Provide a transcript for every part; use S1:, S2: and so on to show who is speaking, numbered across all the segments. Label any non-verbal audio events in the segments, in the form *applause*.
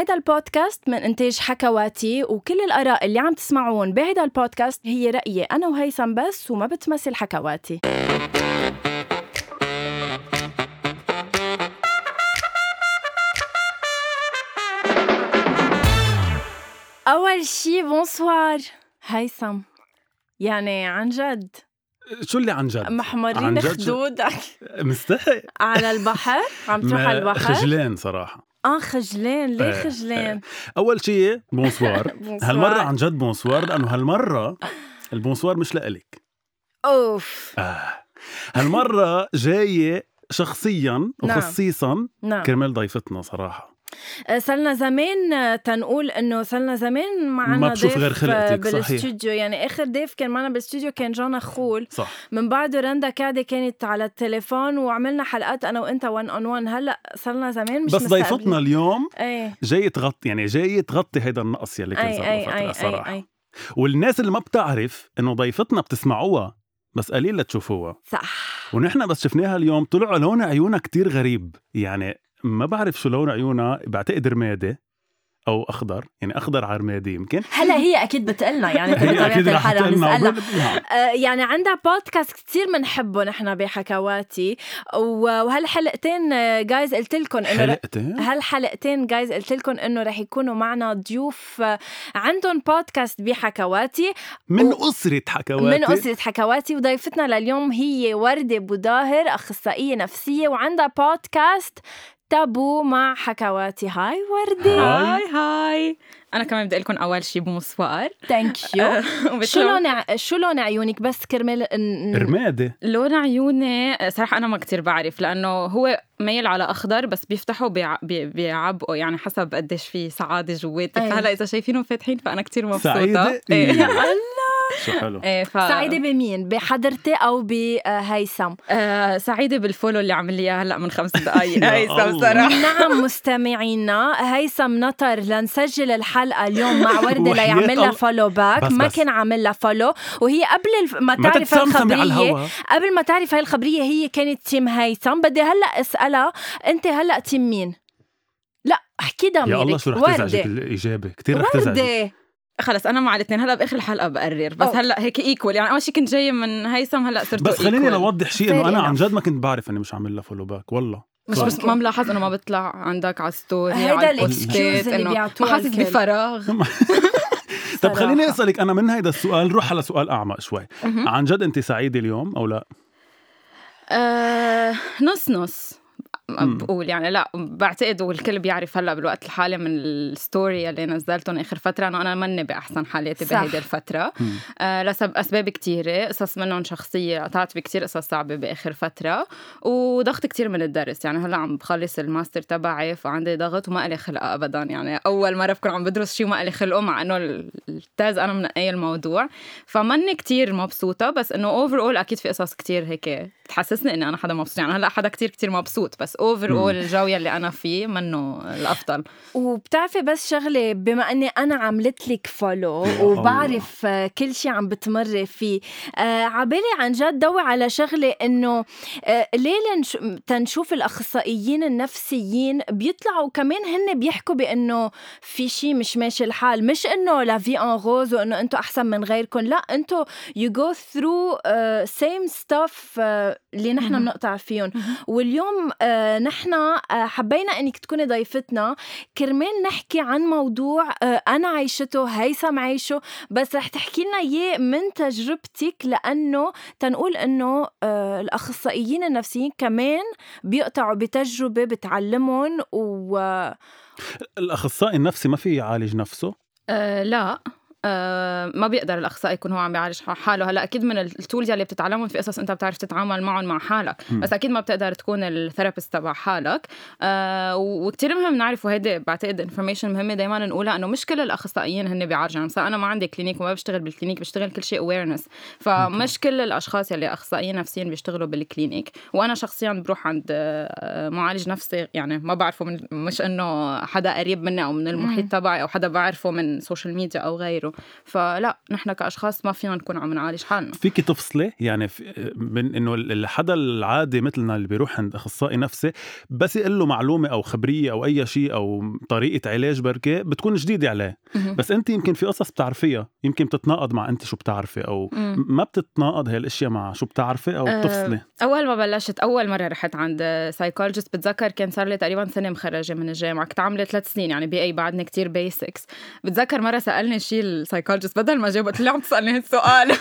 S1: هيدا البودكاست من إنتاج حكواتي وكل الآراء اللي عم تسمعون بهيدا البودكاست هي رأيي أنا وهيثم بس وما بتمثل حكواتي. أول شي bonsoir. هيثم يعني عن جد.
S2: شو اللي عن جد؟
S1: محمرين
S2: عن جد شو؟
S1: خدودك.
S2: مستحي.
S1: على البحر؟ عم تروح على البحر؟
S2: خجلان صراحة.
S1: آه خجلان ليه
S2: إيه،
S1: خجلان.
S2: أول شيء
S1: bonsoir. *laughs*
S2: هالمرة عن جد bonsoir لأنه هالمرة ال bonsoir مش لإلك.
S1: أوف.
S2: آه. هالمرة جاية شخصيا
S1: نعم.
S2: وخصيصا
S1: نعم.
S2: كرمال ضيفتنا صراحة.
S1: آه، صرنا زمان آه، تنقول إنه صرنا زمان معنا
S2: ما بشوف غير خلقتك،
S1: آه،. بالاستوديو. يعني آخر ضيف كان معنا بالاستوديو كان جانا خول.
S2: صح.
S1: من بعده رندا كادة كانت على التليفون وعملنا حلقات أنا وإنت 1 on 1 هلأ صرنا زمان مش
S2: بس ضيفتنا. اليوم
S1: إيه.
S2: جاي تغطي يعني جاي تغطي هيدا النقص يلي كان صار
S1: إي
S2: صراحة.
S1: إي.
S2: والناس اللي ما بتعرف إنه ضيفتنا بتسمعوها بس قليل لتشوفوها.
S1: صح.
S2: ونحن بس شفناها اليوم طلع لون عيونها كتير غريب. يعني ما بعرف شو لون عيونها بعتقد رمادي أو أخضر يعني أخضر على رمادي يمكن.
S1: هلا هي أكيد بتقلنا يعني
S2: هي
S1: أكيد
S2: رح تقلنا.
S1: آه، يعني عندها بودكاست كتير بنحبه نحن بحكواتي. وهالحلقتين جايز قلت لكم إنه
S2: حلقتين؟
S1: هالحلقتين جايز قلت لكم إنه رح يكونوا معنا ضيوف آه، عندهم بودكاست بحكواتي.
S2: من
S1: و-
S2: أسرة حكواتي.
S1: من أسرة حكواتي وضيفتنا لليوم هي وردة بوداهر أخصائية نفسية وعندها بودكاست تابو مع حكواتي. hi وردة
S3: hi. hi. أنا كمان بدي لكم أول شيء
S1: bonsoir thank
S3: you
S1: شو لون ع- شو لون عيونك؟ بس كرمال
S2: رمادي
S3: لون عيوني صراحة أنا ما كتير بعرف لأنه هو ميل على أخضر بس بيفتحوا بيع... بي... بيعبقوا يعني حسب قديش في سعادة جواتي
S1: أي.
S3: فهلا إذا شايفينهم فاتحين فأنا كتير مبسوطة
S2: سعيدة
S3: إيه.
S1: يا *laughs* الله
S2: شو حلو
S3: إيه ف...
S1: سعيدة بمين؟ بحضرتي أو بهيثم؟
S3: آه سعيدة بال follow اللي عمل لي إياه هلأ من خمس دقايق *laughs*
S2: يا
S3: هيثم. صراحة
S1: نعم مستمعينا هيثم نطر لنسجل الحلقة اليوم مع *laughs* وردة
S2: وحياة
S1: ليعمل لها. follow back
S2: بس
S1: ما
S2: بس.
S1: كان عامل لها follow وهي قبل الف... ما تعرف
S2: الهوا
S1: قبل ما تعرف هاي الخبرية هي كانت team هيثم بدي هلأ اسألها أنت هلأ team مين؟ لا أحكي ضميرك
S2: يا الله شو رح تزعجك الاجابه كثير رح تزعجك
S3: خلص أنا مع الاثنين هلأ بآخر الحلقة بقرر بس
S1: أوه.
S3: هلأ هيك equal يعني أول شيء كنت جاية من هيثم هلأ صرت
S2: بس خليني
S3: equal.
S2: لوضح شيء
S1: إنه
S2: أنا عن. جد ما كنت بعرف إني مش عامل لها follow back والله
S3: مش
S2: صح.
S3: بس ما ملاحظ إنه ما بطلع عندك على ال story
S1: هيدا
S3: على البوستات
S1: اللي
S3: إنه
S1: بيعطوها
S3: ما حاسس. بفراغ *laughs*
S2: طب خليني. أسألك أنا من هيدا السؤال روح على سؤال أعمق شوي. عن جد أنت سعيدة اليوم أو لا
S3: آه نص نص. بقول يعني لا بعتقد والكل بيعرف هلأ بالوقت الحالي من ال story اللي نزلتهم آخر فترة إنه أنا ماني بأحسن حالاتي. بهيدي الفترة.
S2: مم.
S3: آه لسبب أسباب كتيره قصص منهم شخصيه قطعت بكتير قصص صعبة بآخر فترة وضغط كتير من الدرس. يعني هلأ عم بخلص الماستر تبعي فعندي ضغط وما لي خلق ابدا. يعني أول مرة بكون عم بدرس شيء وما لي خلقه مع إنه ال thèse أنا منقيه الموضوع. فماني كتير مبسوطة بس إنه overall أكيد في قصص كتير هيك بتحسسني إني أنا حدا مبسوط. يعني هلأ حدا كتير كتير مبسوط بس overall الجو يلي أنا فيه منه الأفضل.
S1: وبتعرفي بس شغلة بما إني أنا عملت لك
S2: follow
S1: وبعرف كل شيء عم بتمري فيه آه عبالي عن جد ضوي على شغلة إنه آه ليه لنش... تنشوف الأخصائيين النفسيين بيطلعوا كمان هن بيحكوا بإنه في شيء مش ماشي الحال. مش إنه la vie en rose وإنه أنتم أحسن من غيركم لا أنتم you go through same stuff اللي نحن. بنقطع فيهم. واليوم آه نحن آه حبينا إنك تكوني ضيفتنا. كرمال نحكي عن موضوع آه أنا عايشته هيثم عايشه بس رح تحكي لنا إياه من تجربتك لأنه تنقول إنه آه الأخصائيين النفسيين كمان بيقطعوا بتجربة بتعلمهم و
S2: الأخصائي النفسي ما في يعالج نفسه؟
S3: أه لا. أه ما بيقدر الأخصائي يكون هو عم بيعالج حاله. هلا أكيد من ال tools اللي بتتعلمهم في قصص أنت بتعرف تتعامل معهم مع حالك.
S2: مم.
S3: بس أكيد ما بتقدر تكون ال therapist تبع حالك. أه وكثير مهم نعرف وهيدي بعتقد information مهمة دائما نقولها إنه مش كل الأخصائيين هن بيعالجوا. يعني مثلا أنا ما عندي clinic وما بشتغل بال clinic بشتغل كل شيء awareness فمش كل الأشخاص يلي أخصائيين نفسيين بيشتغلوا بال clinic وأنا شخصيا بروح عند آه، معالج نفسي. يعني ما بعرفه من مش إنه حدا قريب مني أو من المحيط تبعي أو حدا بعرفه من social media أو غيره. كله فلا نحن كأشخاص ما فينا نكون عم نعالج حالنا.
S2: فيك تفصلي؟ يعني في من إنه الحدا العادي مثلنا اللي بيروح عند أخصائي نفسي بس يقول له معلومة أو خبرية أو أي شيء أو طريقة علاج بركي بتكون جديدة عليه. بس أنت يمكن في قصص بتعرفيها يمكن بتتناقض مع أنت شو بتعرفي
S3: أو.
S2: ما بتتناقض هاي الاشياء مع شو بتعرفي أو
S3: أه،
S2: بتفصلي
S3: أول ما بلشت أول مرة رحت عند psychologist بتذكر كان صار لي تقريبا سنة مخرجة من الجامعة. كنت عاملة ثلاث سنين يعني BA بعدني كتير basics بتذكر مرة سألني شيء ال psychologist بدل ما جاوب قلت له عم تسألني هالسؤال. *laughs*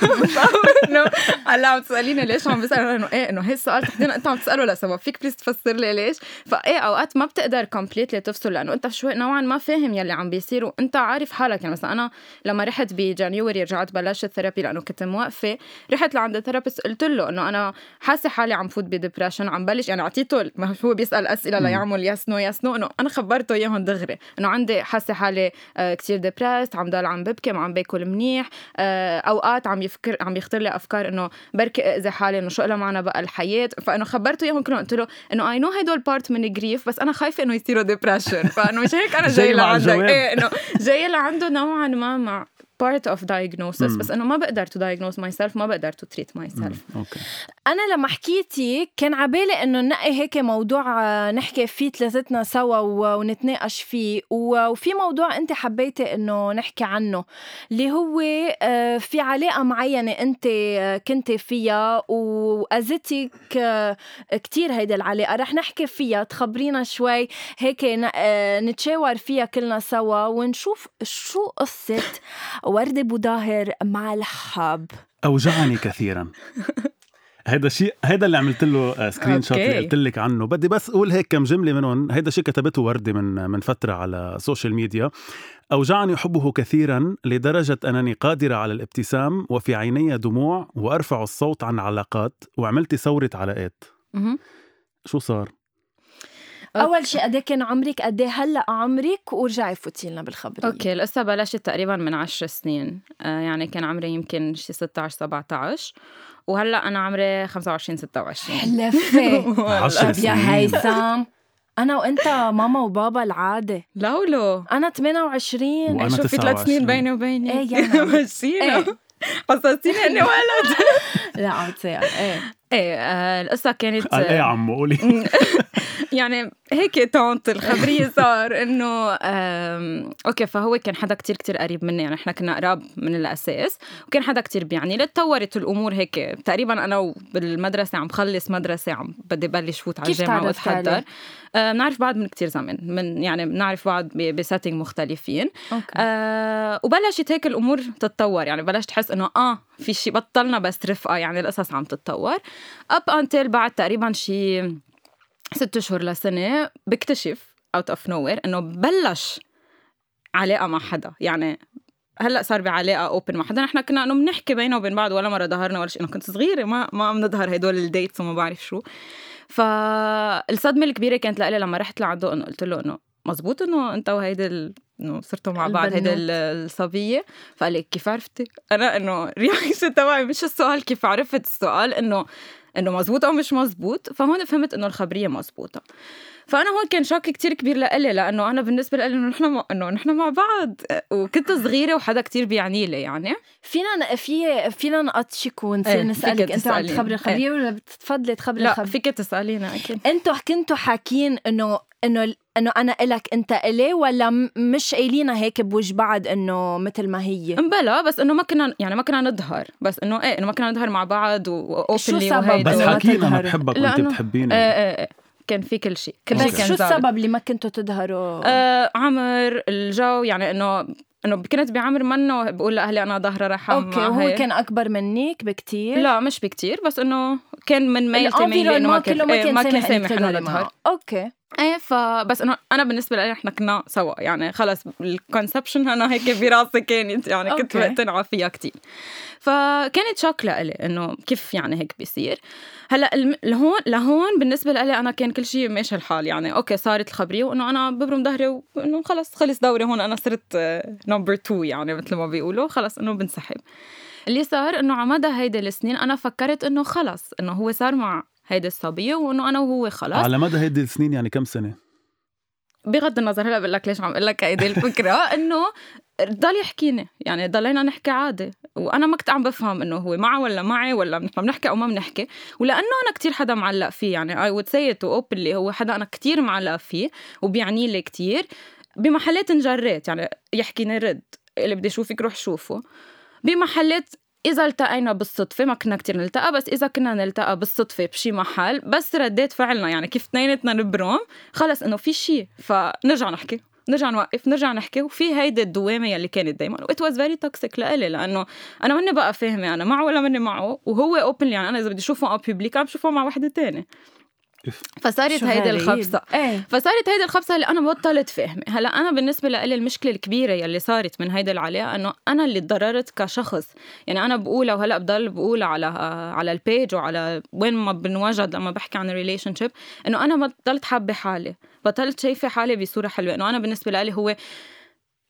S3: إنه هلا عم تسأليني ليش عم بسأل؟ إنه إيه إنه هي السؤال تحديدا أنت عم تسأله لسبب فيك please تفسر لي ليش؟ فإيه أوقات ما بتقدر completely تفصل لأنه أنت شوي نوعا ما فاهم يلي عم بيصير وأنت عارف حالك. يعني مثلا أنا لما رحت ب January رجعت بلشت therapy لأنه كنت موقفة. رحت لعند ال therapist قلت له إنه أنا حاسة حالي عم فوت ب depression عم بلش يعني أعطيته ما هو بيسأل أسئلة ليعمل yes no yes no إنه أنا خبرته إياهم دغري. إنه عندي حاسة حالي آه، كتير depressed عم ضل عم ببكي. ما عم باكل منيح. آه، أوقات عم يفكر عم يخطر لي أفكار إنه بركي اذي حالي إنه شو لها معنى بقى الحياة. فإنه خبرته إياهم كلهم قلت له إنه I know هدول part من grief بس أنا خايفة إنه يصيروا depression فإنه مش هيك أنا
S2: جاي
S3: لعندك. إيه إنه جاي لعنده نوعا ما مع part of diagnosis
S2: مم.
S3: بس أنه ما بقدر to diagnose myself ما بقدر to treat myself
S2: مم. أوكي
S1: أنا لما حكيتي كان عبالي إنه ننقي هيك موضوع آه، نحكي فيه ثلاثتنا سوا ونتناقش فيه وفي موضوع أنت حبيتي إنه نحكي عنه اللي هو آه، في علاقة معينة أنت آه، كنتي فيها واذتك كتير هيدي العلاقة رح نحكي فيها تخبرينا شوي هيك نتشاور فيها كلنا سوا ونشوف شو قصة وردة بوداهر مع الحب.
S2: أوجعني كثيرا. *laughs* هيدا شيء هيدا اللي عملت له screenshot اللي. قلت لك عنه. بدي بس أقول هيك كم جملة منهم. هيدا شيء كتبته وردة من من فترة على ال social media أوجعني حبه كثيرا لدرجة أنني قادرة على الابتسام وفي عيني دموع وأرفع الصوت عن علاقات وعملت ثورة علاقات. شو صار؟
S1: أول شيء قد إيه كان عمرك؟ قد إيه هلأ عمرك ورجعي فوتي لنا بالخبريه
S3: أوكي القصة بلشت تقريبا من عشر سنين. آه يعني كان عمري يمكن شي 16 17 وهلأ أنا عمري 25 26
S1: حلفة. *laughs*
S2: عشر
S1: طب يا. هيثم. أنا وأنت ماما وبابا العادة.
S3: لولو
S1: أنا 28
S2: وأنا
S3: شوفي ثلاث
S2: 29.
S3: سنين بيني وبيني.
S1: إيه يعني.
S3: مشينا. حسستيني إني ولد. *laughs*
S1: لا عم إيه.
S3: إيه آه القصة كانت
S2: قال إيه يا عمو؟ قولي. *laughs*
S3: يعني هيك تونت الخبرية صار إنه أوكي فهو كان حدا كتير كتير قريب مني يعني إحنا كنا قراب من الأساس وكان حدا كتير بيعني. لي تطورت الأمور هيك تقريبا أنا بالمدرسة عم خلص مدرسة عم بدي بلش فوت على الجامعة
S1: وأتحضر؟
S3: آه، بنعرف بعض من كتير زمن من يعني بنعرف بعض ب setting مختلفين.
S1: okay.
S3: آه وبلشت هيك الأمور تتطور يعني بلشت احس إنه آه في شيء بطلنا بس رفقة يعني القصص عم تتطور. up until بعد تقريبا شي ست اشهر لسنة بكتشف out of nowhere إنه بلش علاقة مع حدا. يعني هلأ صار بعلاقة open مع حدا. نحن كنا إنه بنحكي بينه وبين بعض ولا مرة ظهرنا ولا شيء إنه كنت صغيرة ما ما عم نظهر هدول ال dates وما بعرف شو. فالصدمه الكبيرة كانت لإلي لما رحت لعنده إنه قلت له إنه مزبوط إنه أنت وهيدي ال- إنه صرتوا مع بعض هيدي الصبية؟ فقال لي كيف عرفتي؟ أنا إنه *laughs* reaction تبعي مش السؤال كيف عرفت؟ السؤال إنه إنه مزبوط أو مش مزبوط فهون فهمت إنه الخبرية مزبوطه فأنا هون كان shock كتير كبير لإلي لأنه أنا بالنسبة لي إنه نحن مع- إنه نحن مع بعض. وكنت صغيرة وحدا كتير بيعني لي يعني.
S1: فينا في فينا نقطشك ونصير
S3: إيه، نسألك
S1: أنت عم. تخبري الخبريه ولا بتفضلي تخبري
S3: لا
S1: الخبريه
S3: فيك تسالينا أكيد.
S1: أنتوا كنتوا حاكين انه إنه إنه أنا إلك أنت إلي ولا م- مش قايلينها هيك بوجه بعض إنه مثل ما هي؟
S3: بلا بس إنه ما كنا يعني ما كنا نظهر. بس إنه إيه إنه ما كنا نظهر مع بعض و openly
S1: السبب؟
S2: بس
S1: إنه ما
S2: حكينا
S1: أنا.
S2: بحبك
S3: وأنت
S2: بتحبيني
S3: إيه إيه إيه. كان في كل شيء. كل شيء
S1: بس
S3: كان
S1: شو. السبب اللي ما كنتوا تظهروا؟
S3: آه عمر الجو يعني إنه إنه كنت بعمر منه بقول لأهلي أنا ظاهرة رح
S1: أوكي وهو كان أكبر منك بكتير؟
S3: لا مش بكتير بس إنه كان من ميلتي ميلي إنه
S1: ما
S3: كان إيه،
S1: كان
S3: ما كان
S1: سامح
S3: إنه
S1: معه أوكي.
S3: إيه فبس انه أنا بالنسبة لي إحنا كنا سوا. يعني خلص ال conception أنا هيك براسي كانت. يعني كنت. مقتنعه فيها كتير. فكانت shock لإلي إنه كيف يعني هيك بيصير. هلأ الم- لهون لهون بالنسبة لإلي أنا كان كل شيء ماشي الحال. يعني أوكي صارت الخبرية وإنه أنا ببرم ظهري وإنه خلص خلص دوري هون. أنا صرت number 2 يعني مثل ما بيقولوا. خلص إنه بنسحب. اللي صار إنه على مدى هيدي السنين أنا فكرت إنه خلص إنه هو صار مع هيدي الصبية وإنه أنا وهو خلص
S2: على مدى هيدي السنين يعني كم سنة؟
S3: بغض النظر هلا بقول لك ليش عم أقول لك هيدي الفكرة. *laughs* إنه ضل يحكيني يعني ضلينا نحكي عادي. وأنا ما كنت عم بفهم إنه هو معه ولا معي ولا نحن بنحكي أو ما بنحكي. ولأنه أنا كتير حدا معلق فيه يعني I would say it openly هو حدا أنا كتير معلق فيه وبيعني لي كتير. بمحلات انجريت يعني يحكيني رد اللي بدي أشوفك روح شوفه. بمحلات إذا التقينا بالصدفة ما كنا كتير نلتقى بس إذا كنا نلتقى بالصدفة بشي محل بس رديت فعلنا. يعني كيف اثنيناتنا نبرم خلص إنه في شي. فنرجع نحكي نرجع نوقف نرجع نحكي. وفي هيدي الدوامة يلي كانت دائما و it was very toxic لإلي لأنه أنا ماني بقى فاهمة أنا معه ولا ماني معه. وهو openly يعني أنا إذا بدي أشوفه أو public عم بشوفه مع وحدة تانية. فصارت هيدي الخبصة.
S1: إيه.
S3: فصارت هيدي الخبصة اللي أنا بطلت فهمي هلأ أنا بالنسبة لي المشكلة الكبيرة يلي صارت من هيدي العلاقه إنه أنا اللي تضررت كشخص. يعني أنا بقولها وهلأ بضل بقولها على على ال page وعلى وين ما بنوجد لما بحكي عن ال relationship إنه أنا بطلت حابة حالي. بطلت شايفة حالي بصورة حلوة. إنه أنا بالنسبة لي هو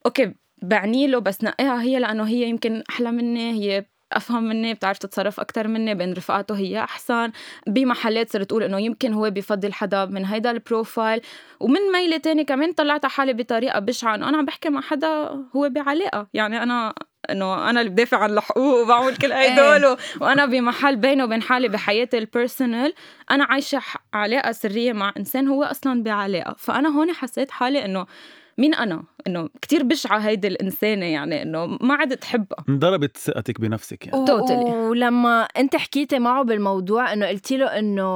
S3: أوكي بعني له بس نقيها هي لأنه هي يمكن أحلى مني هي أفهم مني بتعرف تتصرف أكثر مني بين رفقاته هي أحسن. بمحلات صرت أقول إنه يمكن هو بفضل حدا من هيدا ال profile. ومن ميلة تاني كمان طلعت حالي بطريقة بشعة إنه أنا عم بحكي مع حدا هو بعلاقة. يعني أنا إنه أنا اللي بدافع عن الحقوق وبعمل كل هدول *laughs* وأنا بمحل بيني وبين حالي بحياتي ال personal أنا عايشة علاقة سرية مع إنسان هو أصلا بعلاقة. فأنا هون حسيت حالي إنه مين أنا؟ إنه كتير بشعة هيدي الإنسانة يعني إنه ما عدت تحبها.
S2: انضربت ثقتك بنفسك يعني.
S3: Totally.
S1: ولما أنت حكيتي معه بالموضوع إنه قلتي له إنه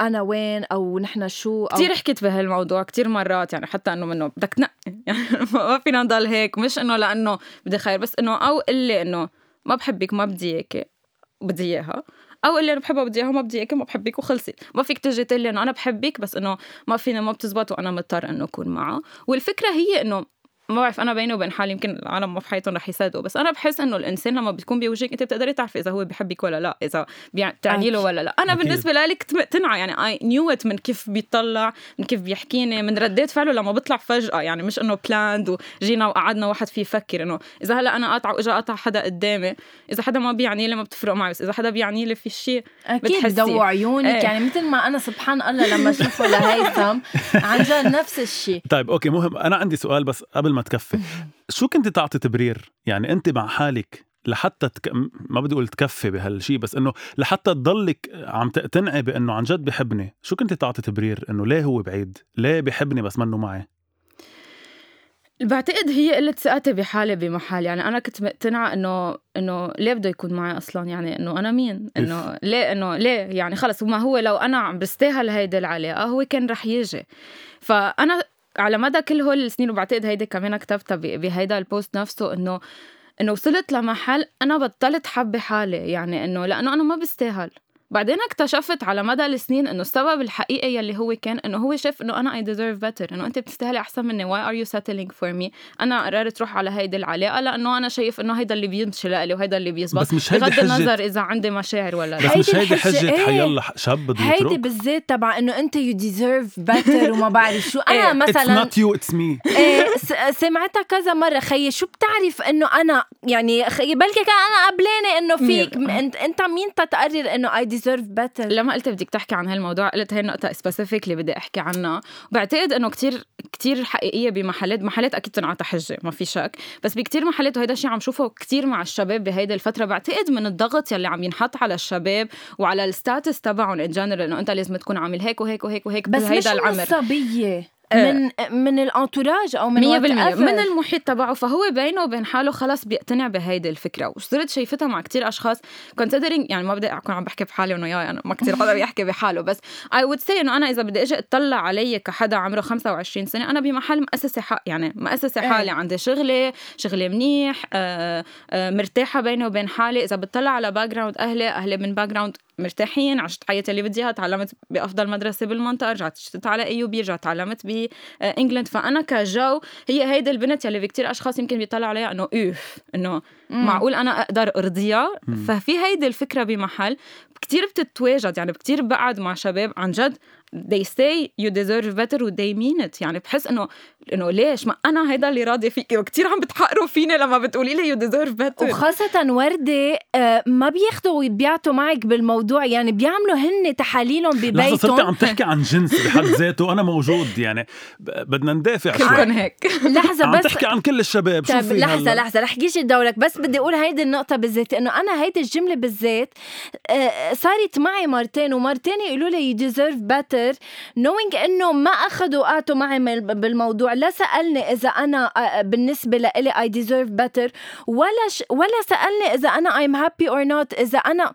S1: أنا وين أو نحن شو أو
S3: كتير حكيت بهالموضوع كتير مرات يعني حتى إنه منه بدك تنقي. *laughs* يعني ما فينا نضل هيك. مش إنه لأنه بدي خير بس إنه أو قلي إنه ما بحبك ما بدي إياكي. بدي إياها. أو اللي أنا بحبها بدي اياها ما بدي اياكي ما بحبك وخلصت ما فيك تجي تقول لي إنه أنا بحبك بس إنه ما فينا ما بتزبط وأنا مضطر إنه أكون معه. والفكرة هي إنه ما بعرف أنا بيني وبين حالي يمكن العالم ما في حياتهم رح يصدقوا بس أنا بحس إنه الإنسان لما بتكون بوجهك أنت بتقدري تعرفي إذا هو بحبك ولا لا إذا بتعني له ولا لا. أنا
S2: أكيد.
S3: بالنسبة لي كنت مقتنعه يعني I knew it من كيف بيطلع من كيف بيحكيني من ردات فعله لما بيطلع فجأة. يعني مش إنه blind وجينا وقعدنا واحد فيه يفكر إنه إذا هلأ أنا قاطعة وإجا قطع حدا قدامي إذا حدا ما بيعني لي ما بتفرق معي بس إذا حدا بيعني لي في شيء
S1: أكيد عيونك.
S3: إيه.
S1: يعني مثل ما أنا سبحان الله لما أشوفه لهيثم عن جد نفس الشيء.
S2: طيب أوكي مهم. أنا عندي سؤال بس قبل ما تكفي. شو كنت تعطي تبرير؟ يعني أنت مع حالك لحتى تك... ما بدي أقول تكفي بهالشيء بس إنه لحتى تضلك عم تقتنعي بإنه عن جد بحبني شو كنت تعطي تبرير؟ إنه ليه هو بعيد؟ ليه بحبني بس منه معي؟
S3: بعتقد هي قلة ثقتي بحالي بمحل يعني أنا كنت مقتنعة إنه إنه ليه بده يكون معي أصلا؟ يعني إنه أنا مين؟ إنه ليه إنه ليه؟ يعني خلص وما هو لو أنا عم بستاهل هيدي العلاقة هو كان رح يجي. فأنا على مدى كل هول السنين وبعتقد هيدي كمان كتبتها بهيدا البوست نفسه إنه إنه وصلت لمحل أنا بطلت حبي حالي يعني إنه لأنه أنا ما بستاهل. بعدين اكتشفت على مدى السنين إنه السبب الحقيقي يلي هو كان إنه هو شاف إنه أنا I deserve better إنه أنت بتستاهلي أحسن مني. Why are you settling for me أنا قررت روح على هيدي العلاقة لأنه أنا شايف إنه هيدا اللي بيمشي لإلي وهيدا اللي بيزبط.
S2: بس مش هيدي
S3: بغض
S2: حجة-
S3: النظر إذا عندي مشاعر ولا لا.
S2: بس مش
S1: هيدي
S2: هيدي حجة
S1: إيه.
S2: حيلا شاب بده
S1: هيدي
S2: يترك.
S1: بالذات تبع إنه أنت you deserve better وما بعرف شو. أنا
S3: إيه.
S1: مثلا
S2: not you it's me.
S1: إيه س- سمعتها كذا مرة. خيي شو بتعرف إنه أنا يعني خيي؟ بلكي كان أنا قبلانة إنه فيك. أنت مين تتقرر إنه I deserve better
S3: لما قلت بدك تحكي عن هالموضوع قلت هي النقطة specifically بدي أحكي عنها. وبعتقد إنه كتير كتير حقيقية بمحلات محلات أكيد تنعطى حجة ما في شك. بس بكتير محلات وهيدا الشيء عم شوفه كتير مع الشباب بهيدي الفترة. بعتقد من الضغط يلي عم ينحط على الشباب وعلى ال status تبعهم in general إنه أنت لازم تكون عامل هيك وهيك وهيك وهيك
S1: بس مش
S3: العمر.
S1: الصبية. من من ال entourage أو من
S3: مية بالمية.
S1: whatever.
S3: من المحيط تبعه فهو بينه وبين حاله خلص بيقتنع بهيدي الفكرة. وصرت شايفتها مع كتير أشخاص considering يعني ما بدي أكون عم بحكي بحالي إنه ياي أنا ما كتير حدا بيحكي بحاله بس I would say إنه أنا إذا بدي أجي أطلع علي كحدا عمره 25 سنة أنا بمحل مؤسسة حق يعني مؤسسة
S1: إيه.
S3: حالي. عندي شغلي شغلي منيح آه آه مرتاحة بيني وبين حالي. إذا بتطلع على background أهلي أهلي من background مرتاحين عشت حياتي اللي بدي إياها تعلمت بأفضل مدرسة بالمنطقة رجعت اشتغلت على اي بي رجعت تعلمت ب England فأنا كجو هي هيدي البنت يلي في كتير أشخاص يمكن بيطلعوا عليها إنه أوف إنه معقول أنا أقدر أرضيها؟ ففي هيدي الفكرة بمحل. كتير بتتواجد يعني كتير بقعد مع شباب عن جد they say you deserve better و they mean it. يعني بحس إنه إنه ليش؟ ما أنا هيدا اللي راضيه فيكي. وكثير عم بتحقروا فيني لما بتقولي لي you deserve better.
S1: وخاصة وردة آه، ما بياخذوا ويبيعتوا معك بالموضوع. يعني بيعملوا هن تحاليلهم
S2: لحظة صرت
S1: ببيتهم
S2: عم تحكي عن جنس بحد ذاته. أنا موجود يعني بدنا ندافع شوي.
S3: كلكم هيك.
S1: لحظة
S2: عم
S1: بس
S2: تحكي عن كل الشباب.
S1: طيب
S2: شوفي
S1: لحظة
S2: هلأ.
S1: لحظة رح جيش دورك بس بدي أقول هيدي النقطة بالذات إنه أنا هيدي الجملة بالذات آه، صارت معي مرتين ومرتين يقولوا لي you deserve better knowing إنه ما أخذوا وقعتوا معي بالموضوع لا سألني إذا أنا آه، بالنسبة لإلي I deserve better ولا ش... ولا سألني إذا أنا I'm happy or not إذا أنا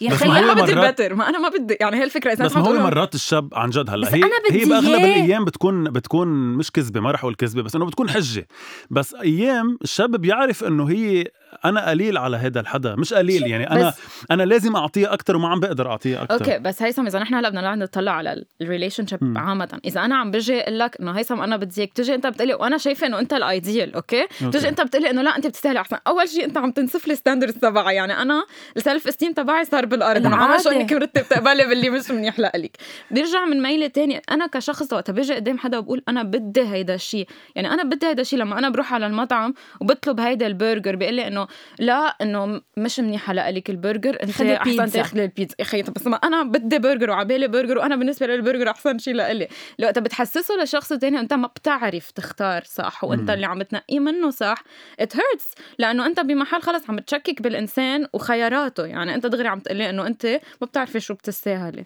S1: يا
S2: بس
S1: خيي
S2: ما
S3: بدي better ما أنا ما بدي يعني هي الفكرة إذا
S2: بس ما هو مرات الشاب عن جد هلا
S1: بس
S2: هي
S1: أنا بدي
S2: هي باغلب. الأيام بتكون بتكون مش كذبة ما رح أقول كذبة بس إنه بتكون حجة بس أيام الشاب بيعرف إنه هي أنا قليل على هذا الحدا مش قليل يعني
S3: أنا
S2: أنا لازم أعطيه أكثر وما عم بقدر أعطيه أكثر
S3: أوكي بس هيثم إذا نحن هلأ بدنا نطلع على ال
S2: relationship.
S3: عامة إذا أنا عم بجي أقول لك إنه هيثم أنا بدي اياك بتجي أنت بتقلي وأنا شايفة إنه أنت ال ideal أوكي؟ بتجي أنت بتقلي إنه لا أنت بتستاهلي أحسن. أول شيء أنت عم تنسف لي standards تبعي يعني أنا ال self esteem تبعي صار بالأرض انه عم شو. إنك مرتب تقبلي باللي مش منيح لإلك. بيرجع من ميلة تانية أنا كشخص وقت بيجي قدام حدا وبقول أنا بدي هيدا الشيء يعني أنا بدي هيدا الشيء لما أنا بروح على المطعم وبطلب هيدا البرجر بيقول لي إنه لا إنه مش منيحة لإلك البرجر أنت
S1: أحسن.
S3: تاخذي البيتزا يا خيي طب بس ما أنا بدي برجر وعبالي برجر وأنا بالنسبة لي البرجر أحسن شيء لإلي لو أنت بتحسسه لشخص تاني أنت ما بتعرف تختار صح
S2: وأنت.
S3: اللي عم تنقيه منه صح it hurts لأنه أنت بمحل خلص عم تشكك بالإنسان وخياراته يعني أنت دغري عم تقلي إنه أنت ما بتعرفي شو بتستاهلي.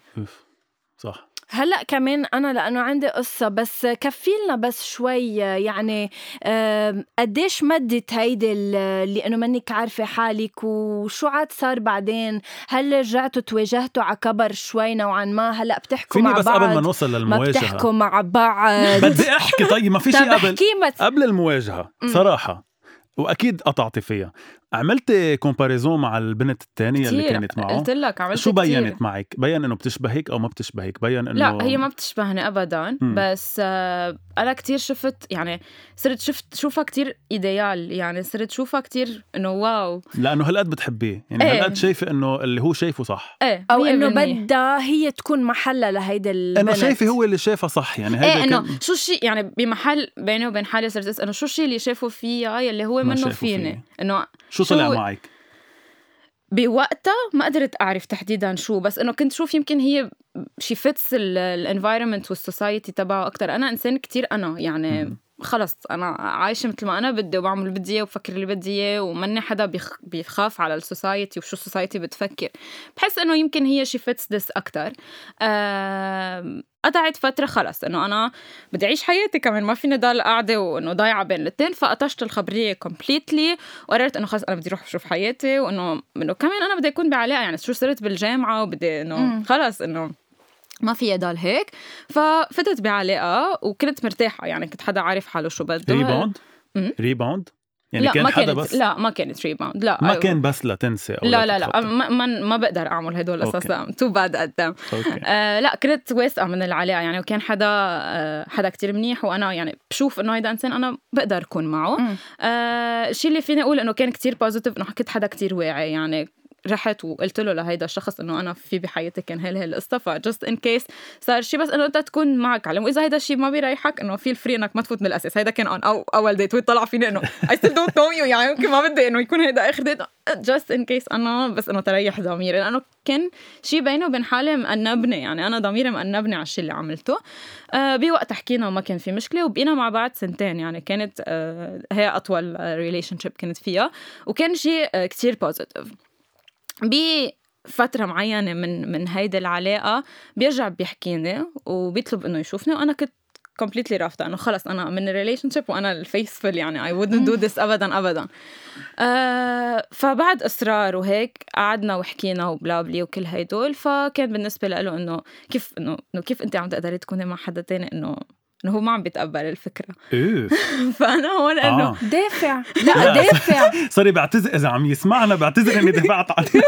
S2: صح
S1: هلأ كمان أنا لأنه عندي قصة بس كفيلنا بس شوي يعني قديش مدت هيدي ال- اللي إنه منك عارفة حالك وشو عاد صار بعدين؟ هل رجعتوا تواجهتوا على كبر شوي نوعا ما؟ هلأ بتحكوا
S2: فيني
S1: مع
S2: بس
S1: بعض؟
S2: قبل ما نوصل
S1: ما
S2: للمواجهة.
S1: بتحكوا مع بعض؟ *laughs*
S2: بدي أحكي طيب ما في شيء *laughs* قبل.
S1: ما
S2: قبل المواجهة صراحة وأكيد قطعتي فيها. عملت comparison مع البنت الثانية اللي
S3: كتير.
S2: كانت معه
S3: قلت لك عملت
S2: شو
S3: كتير.
S2: بينت معك بين إنه بتشبهك أو ما بتشبهك بين إنه
S3: لا هي ما بتشبهني ابدا
S2: مم.
S3: بس آه أنا كتير شفت يعني صرت شفت شوفها كتير إيديال يعني صرت شوفها كتير إنه واو
S2: لأنه هالقد بتحبيه يعني
S3: إيه.
S2: هالقد شايفة إنه اللي هو شايفه صح
S3: إيه
S1: أو إنه
S3: 100%.
S1: بدها هي تكون محلها لهيدا البنت
S2: أنا شايفة هو اللي شايفها صح يعني هيدا
S3: إيه انه شو الشيء يعني بمحل بيني وبين حالي صرت أسأل إنه شو الشيء اللي شافه فيها يلي هو منه
S2: شافه
S3: فيني. إنه
S2: شو
S3: شو-
S2: طلع معك
S3: بوقتها ما قدرت أعرف تحديدا شو بس إنه كنت شوف يمكن هي she fits ال environment وال society تبعه أكثر أنا إنسان كتير أنا يعني
S2: مم.
S3: خلص أنا عايشة مثل ما أنا بدي وبعمل اللي بدي إياه وبفكر اللي بدي إياه وماني حدا بيخ... بيخاف على ال society وشو ال society بتفكر بحس إنه يمكن هي she fits this أكثر قطعت فترة خلص إنه أنا بدي أعيش حياتي كمان ما فيني ضل قاعدة وإنه ضايعة بين الاثنين فقطشت الخبرية completely وقررت إنه خلص أنا بدي أروح أشوف حياتي وإنه إنه كمان أنا بدي أكون بعلاقة يعني شو صرت بالجامعة وبدي
S1: إنه.
S3: خلص إنه ما في ضل هيك. ففتت بعلاقة وكنت مرتاحة يعني كنت حدا عارف حاله شو بده.
S2: ريباوند. ريباوند يعني
S3: لا
S2: كان
S3: ما
S2: حدا
S3: كانت
S2: بس؟
S3: لا ما كانت rebound لا.
S2: ما كان بس لتنسى أو
S3: لا لا لا
S2: تتخطى.
S3: ما, ما, ما بقدر أعمل هدول. أساسا. too bad قدام آه لا كنت واثقة من العلاقة يعني وكان حدا آه حدا كتير منيح وأنا يعني بشوف إنه هيدا إنسان أنا بقدر أكون معه.
S1: مم.
S3: آه الشيء اللي فيني أقول إنه كان كتير positive إنه كنت حدا كتير واعي يعني رحت وقلت له لهيدا الشخص إنه أنا في بحياتي كان هي هي القصة ف just in case صار شيء بس إنه انت تكون معك علم. وإذا هيدا الشيء ما بيريحك إنه feel free إنك ما تفوت من الأساس. هيدا كان one أو أول date ويطلع فيني إنه I still don't know you يعني يمكن ما بدي إنه يكون هيدا آخر date just in case أنا بس إنه تريح ضميري. لأنه كان شيء بيني وبين حالي مأنبني يعني. أنا ضميري مأنبني على الشيء اللي عملته. آه بوقت حكينا وما كان في مشكلة وبقينا مع بعض سنتين يعني. كانت آه هي أطول relationship كنت فيها. وكان شيء كتير positive بفترة معينة من من هيدي العلاقة بيرجع بيحكيني وبيطلب إنه يشوفني وأنا كنت completely رافضة. إنه خلص أنا من ال relationship وأنا الفيسفل يعني I wouldn't do this ابدا ابدا. آه فبعد إصرار وهيك قعدنا وحكينا وبلا بلي وكل هيدول فكان بالنسبة له إنه كيف إنه كيف أنت عم تقدري تكوني مع حدا تاني إنه إنه هو ما عم بيتقبل الفكرة.
S2: إيه. *laughs*
S3: فأنا هون إنه
S2: آه.
S1: دافع. لا دافع. *laughs*
S2: سوري بعتذر إذا عم يسمعنا بعتذر إني دفعت عليه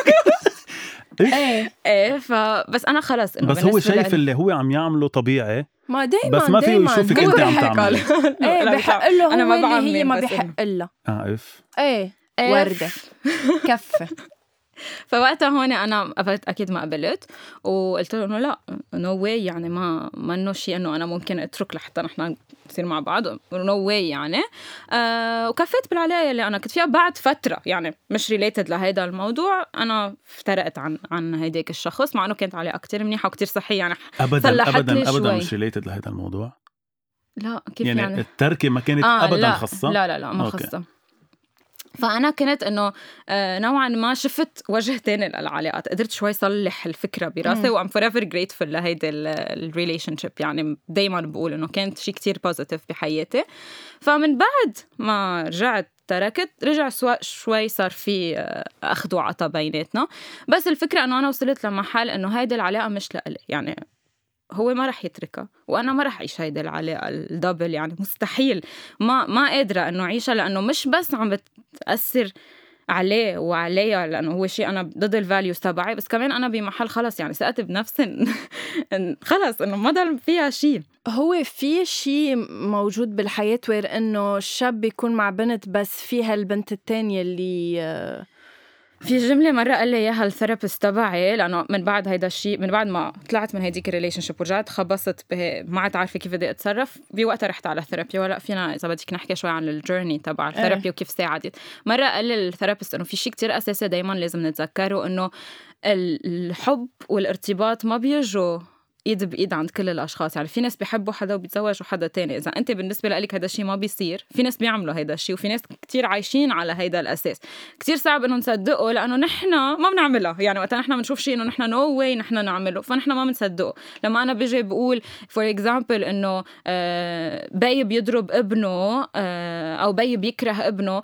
S2: *laughs*
S1: إيه.
S3: إيه فبس أنا خلص إنه
S2: بس هو شايف اللي هو عم يعمله طبيعي.
S1: ما دايما
S2: بس ما فيه. يشوفك أنت عم تعملي.
S3: إيه
S1: بحق له هو اللي هي ما بحق لها
S2: آه إف.
S1: إيه.
S3: إيه.
S1: وردة كفة. *laughs*
S3: فوقتها هون أنا أكيد ما قبلت وقلت له إنه لا نو no واي يعني ما ما إنه شيء إنه أنا ممكن أترك لحتى نحن نصير مع بعض no way يعني. آه وكفيت بالعلاقة اللي أنا كنت فيها بعد فترة يعني مش related لهيدا الموضوع أنا افترقت عن عن هيداك الشخص مع إنه كانت علاقة كتير منيحة وكتير صحية يعني
S2: ابدا ابدا ابدا مش related لهيدا الموضوع؟
S3: لا كيف
S2: يعني,
S3: يعني؟
S2: التركة ما كانت آه ابدا خاصة؟
S3: لا لا لا ما خاصة. فأنا كنت إنه آه، نوعا ما شفت وجه تاني للعلاقات. قدرت شوي صلح الفكرة براسي و I'm forever grateful لهيدي ال relationship يعني دائما بقول إنه كانت شيء كتير positive بحياتي. فمن بعد ما رجعت تركت رجع سوا شوي صار في آه، أخذ وعطا بيناتنا. بس الفكرة إنه أنا وصلت لمحل إنه هيدي العلاقة مش لإلي. يعني هو ما رح يتركها وأنا ما رح أعيش هيدي العلاقة ال double يعني مستحيل. ما ما قادرة إنه أعيشها لأنه مش بس عم بتأثر عليه وعليها لأنه هو شيء أنا ضد ال values تبعي بس كمان أنا بمحل خلص يعني ثقت بنفسي خلص إنه ما ضل فيها شيء.
S1: هو في شيء موجود بالحياة where إنه الشاب بيكون مع بنت بس فيها البنت الثانية اللي
S3: في جملة مرة قال لي إياها ال therapist تبعي لأنه من بعد هيدا الشيء من بعد ما طلعت من هيديك ال relationship ورجعت خبصت ما عاد عارفة كيف بدي أتصرف بوقتها رحت على therapy ولا فينا إذا بدك نحكي شوي عن ال journey تبع ال therapy. وكيف ساعدت مرة قال لي ال therapist إنه في شيء كتير أساسي دائما لازم نتذكره إنه الحب والارتباط ما بيجوا إيد بإيد عند كل الأشخاص. يعني في ناس بيحبوا حدا وبيتزوجوا حدا تاني. إذا أنت بالنسبة لك هذا الشيء ما بيصير في ناس بيعملوا هذا الشيء وفي ناس كتير عايشين على هذا الأساس. كتير صعب انه نصدقه لأنه نحن ما بنعملها. يعني وقت نحن بنشوف شيء إنه نحن no way نحن نعمله. فنحن ما بنصدقه. لما أنا بيجي بقول for example إنه آه، بي بيضرب ابنه آه، أو بي بيكره ابنه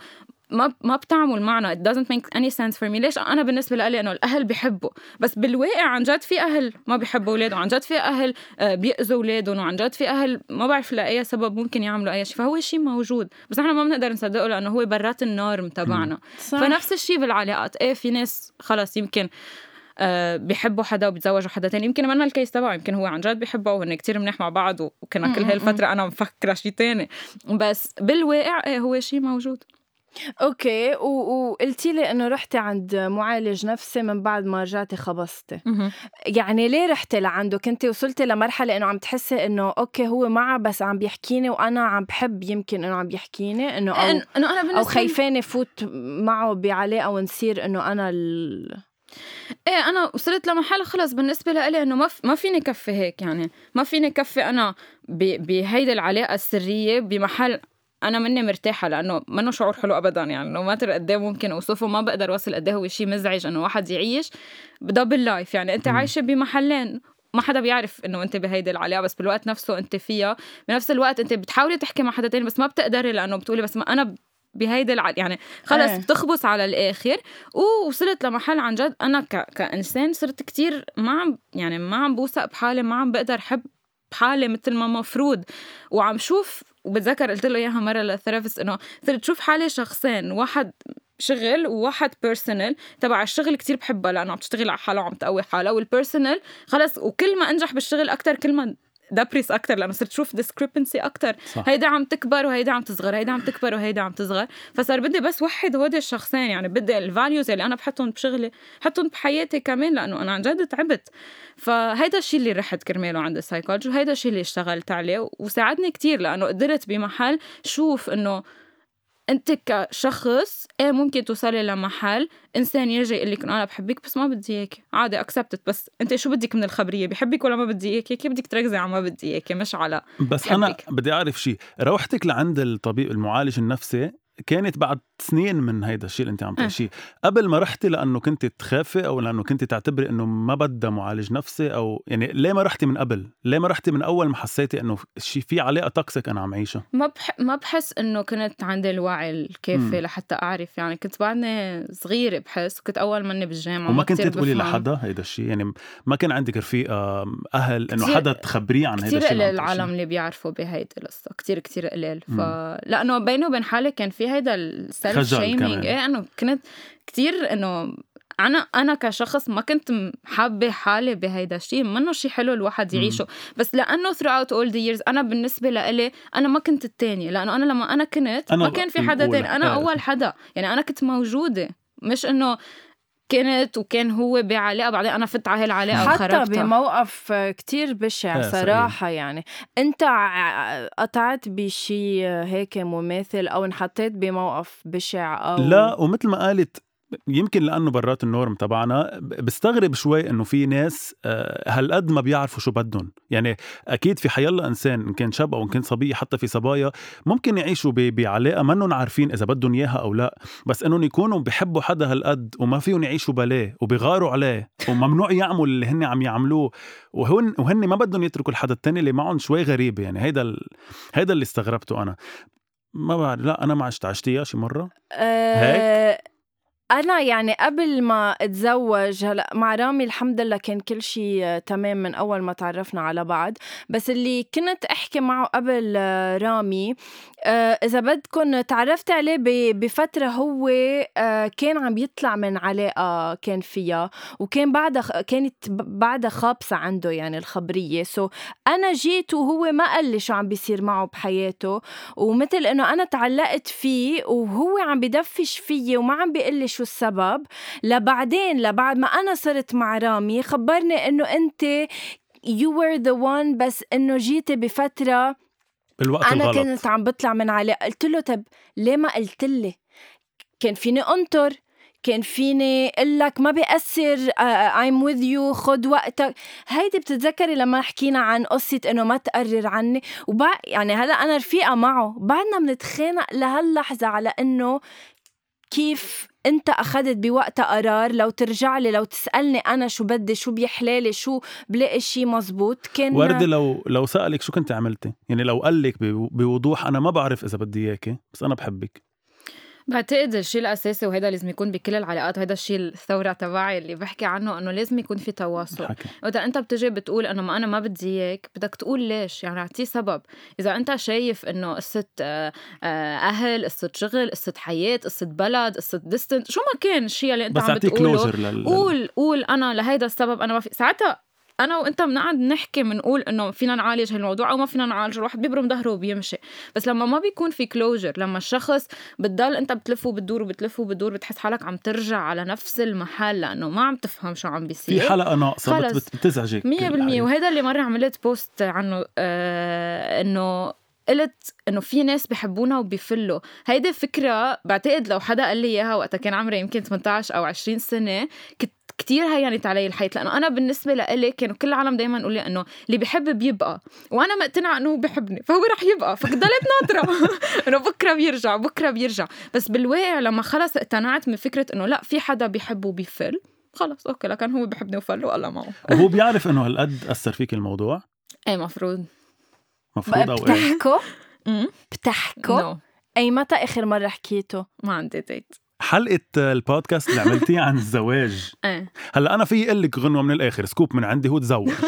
S3: ما ما بتعمل معنا. It doesn't make any sense for me. ليش؟ أنا بالنسبة لي انه الأهل بيحبوا. بس بالواقع عن جد في أهل ما بيحبوا أولادهم. عن جد في أهل آه، بيأذوا أولادهم. وعن جد في أهل ما بعرف لأي سبب ممكن يعملوا أي شيء. فهو شيء موجود. بس إحنا ما بنقدر نصدقه لأنه هو برات النورم تبعنا. فنفس الشيء بالعلاقات. إيه في ناس خلص يمكن أه بيحبوا حدا وبيتزوجوا حدا تاني. يمكن منا الكيس تبعه. يمكن هو عن جد بيحبه وهن كتير منيح مع بعض وكنا كل هالفترة أنا مفكرة شيء تاني. بس بالواقع إيه هو شيء موجود.
S1: أوكي وقلتي لي إنه رحتي عند معالج نفسي من بعد ما رجعتي خبصتي. يعني ليه رحتي لعنده؟ كنتي وصلتي لمرحلة إنه عم تحسي إنه أوكي هو معه بس عم بيحكيني وأنا عم بحب يمكن إنه عم بيحكيني إنه أو إنه أنا بالنسبة أو خايفاني فوت معه بعلاقه ونصير إنه أنا ال...
S3: إيه أنا وصلت لمحل خلص بالنسبة لإلي إنه ما ما فيني كفي هيك يعني. ما فيني كفي أنا بهيدي العلاقة السرية بمحل أنا مني مرتاحة لأنه منه شعور حلو ابدا يعني إنه ما قد إيه ممكن أوصفه ما بقدر أوصل قد إيه هو شيء مزعج إنه واحد يعيش بدبل لايف يعني أنت عايشة بمحلين ما حدا بيعرف إنه أنت بهيدي العلاقه بس بالوقت نفسه أنت فيها. بنفس الوقت أنت بتحاولي تحكي مع حدا تاني بس ما بتقدري لأنه بتقولي بس ما أنا بهيدي الع... يعني خلص إيه. بتخبص على الآخر. ووصلت لمحل عن جد. أنا ك... كإنسان صرت كتير ما عم يعني ما عم بوثق بحالي ما عم بقدر حب بحالي مثل ما مفروض. وعم شوف وبتذكر قلت له إياها مرة لل therapist إنه صرت تشوف حالي شخصين واحد شغل وواحد personal تبع الشغل كتير بحبها لأنه عم تشتغل على حالها وعم تقوي حالها وال personal خلص وكل ما أنجح بالشغل أكثر كل ما depress أكثر لأنه صرت أشوف discrepancy أكثر هيدا عم تكبر وهيدا عم تصغر هيدا عم تكبر وهيدا عم تصغر. فصار بدي بس وحد هودي الشخصين يعني بدي ال values اللي أنا بحطهم بشغلي حطهم بحياتي كمان لأنه أنا عن جد تعبت. فهيدا الشيء اللي رحت كرماله عند السايكولوجي وهيدا الشيء اللي اشتغلت عليه وساعدني كتير لأنه قدرت بمحل شوف إنه أنت كشخص إيه ممكن توصلي لمحل إنسان يجي يقول لك أنا بحبك بس ما بدي اياك عادي accept it بس أنت شو بدك من الخبرية؟ بحبك ولا ما بدي اياك كيف بدك تركزي على ما بدي اياك مش على
S2: بس بحبك. أنا بدي أعرف شيء روحتك لعند الطبيب المعالج النفسي؟ كانت بعد سنين من هيدا الشيء اللي انت عم تعيشيه قبل ما رحتي لأنه كنت تخافي أو لأنه كنت تعتبري إنه ما بدها معالج نفسي أو يعني ليه ما رحتي من قبل؟ ليه ما رحتي من أول ما حسيتي إنه شيء في علاقة توكسيك أنا عم عيشها؟
S3: ما بح... ما بحس إنه كنت عندي الوعي الكافي. لحتى أعرف. يعني كنت بعدني صغيرة بحس كنت أول مني بالجامعة
S2: وما كنت تقولي لحدا هيدا الشيء؟ يعني ما كان عندك رفيقة أهل إنه حدا تخبريه عن هيدا
S3: الشيء كثير العالم اللي بيعرفوا بهيدي القصة. كثير كثير قليل. ف لأنه بيني وبين حالي كان في هيدا ال self shaming إيه إنه كنت كتير إنه أنا أنا كشخص ما كنت حابة حالي بهيدا الشيء منه شيء حلو الواحد يعيشه. بس لأنه throughout all the years أنا بالنسبة لإلي أنا ما كنت الثانية لأنه أنا لما أنا كنت أنا ما كان في حدا ثاني أنا أول حدا. يعني أنا كنت موجودة. مش إنه كنت وكان هو بعلاقة بعدين أنا فت على هالعلاقه
S1: حتى
S3: وخربتها
S1: بموقف كتير بشع
S2: صحيح.
S1: صراحة يعني أنت ع- قطعت بشي هيك مماثل أو انحطيت بموقف بشع أو
S2: لا ومثل ما قالت يمكن لأنه برات النورم تبعنا بستغرب شوي إنه في ناس آه، هالقد ما بيعرفوا شو بدهم. يعني أكيد في حيلا إنسان إن كان شاب أو إن كان صبيه حتى في صبايا ممكن يعيشوا بعلاقة منهم عارفين إذا بدهم إياها أو لأ. بس إنهم يكونوا بحبوا حدا هالقد وما فيهم يعيشوا بلاه وبيغاروا عليه وممنوع يعملوا اللي هن عم يعملوه. وهن وهن ما بدهم يتركوا الحدا التاني اللي معهم شوي غريب. يعني هيدا ال... هيدا اللي استغربته أنا. ما بعرف لأ أنا ما عشت عشتيها شي مرة؟
S1: آه أنا يعني قبل ما أتزوج هلأ مع رامي الحمد لله كان كل شيء تمام من أول ما تعرفنا على بعض. بس اللي كنت أحكي معه قبل آه، رامي آه، إذا بدكم تعرفت عليه ب- بفترة هو آه، كان عم يطلع من علاقة كان فيها وكان بعدها كانت بعدها خابصة عنده يعني الخبرية. سو أنا جيت وهو ما قال لي شو عم بيصير معه بحياته. ومثل إنه أنا تعلقت فيه وهو عم بدفش فيي وما عم بيقول لي شو السبب؟ لبعدين لبعد ما أنا صرت مع رامي خبرني إنه أنت you were the one بس إنه جيتي بفترة
S2: بالوقت
S1: أنا
S2: الغلط.
S1: كنت عم بطلع من علاقه قلت له طب ليه ما قلت لي؟ كان فيني أنطر كان فيني أقول لك ما بيأثر I'm with you خد وقتك. هيدي بتتذكري لما حكينا عن قصة إنه ما تقرر عني؟ وبع يعني هلا أنا رفيقة معه. بعدنا بنتخانق لهاللحظة على إنه كيف انت أخذت بوقتها قرار لو ترجع لي لو تسألني أنا شو بدي شو بيحلالي شو بلاقي شيء مزبوط كان
S2: وردة لو لو سألك شو كنت عملتي؟ يعني لو قال لك بو- بوضوح أنا ما بعرف إذا بدي إياكي بس أنا بحبك
S3: بعتقد الشيء الأساسي وهذا لازم يكون بكل العلاقات وهذا الشيء الثورة تبعي اللي بحكي عنه إنه لازم يكون في تواصل. وقت أنت بتجي بتقول إنه ما أنا ما بدي إياك بدك تقول ليش؟ يعني اعطيه سبب. إذا أنت شايف إنه قصة آه، آه، أهل قصة شغل قصة حياة قصة بلد قصة ديستنت شو ما كان الشيء اللي أنت
S2: بس
S3: عم بتقوله. قول قول أنا لهيدا السبب أنا ما في. ساعتها أنا وأنت بنقعد نحكي بنقول إنه فينا نعالج هالموضوع أو ما فينا نعالجه الواحد بيبرم ظهره وبيمشي بس لما ما بيكون في closure لما الشخص بتضل أنت بتلف وبتدور وبتلف وبتدور بتحس حالك عم ترجع على نفس المحل لأنه ما عم تفهم شو عم بيصير
S2: في
S3: خلص.
S2: بت- بتزعجك
S3: مية بالمية
S2: الحقيقة.
S3: وهذا اللي مرة عملت post عنه آه إنه قلت إنه في ناس بحبونا وبيفلوا هيدي فكرة بعتقد لو حدا قال لي إياها وقتها كان عمري يمكن 18 أو 20 سنة كنت كتير هينت علي الحياة لأنه أنا بالنسبة لإلي كانوا كل العالم دايما يقول لي إنه اللي بحب بيبقى وأنا مقتنعة إنه هو بحبني فهو رح يبقى فضلت ناطرة *laughs* إنه بكرة بيرجع بكرة بيرجع. بس بالواقع لما خلص اقتنعت من فكرة إنه لا في حدا بيحب وبيفل خلص okay لكن هو بحبني وفل والله معه
S2: وهو بيعرف إنه هالقد أثر فيك الموضوع؟
S3: إيه مفروض.
S2: مفروض أو إيه؟
S1: بتحكوا؟ بتحكوا؟
S3: no
S1: أي متى آخر مرة حكيتوا
S3: ما عندي date
S2: حلقة البودكاست اللي عملتيها عن *laughs* الزواج.
S3: إيه.
S2: هلا أنا في أقول لك غنوة من الآخر scoop من عندي هو تزوج. *laughs*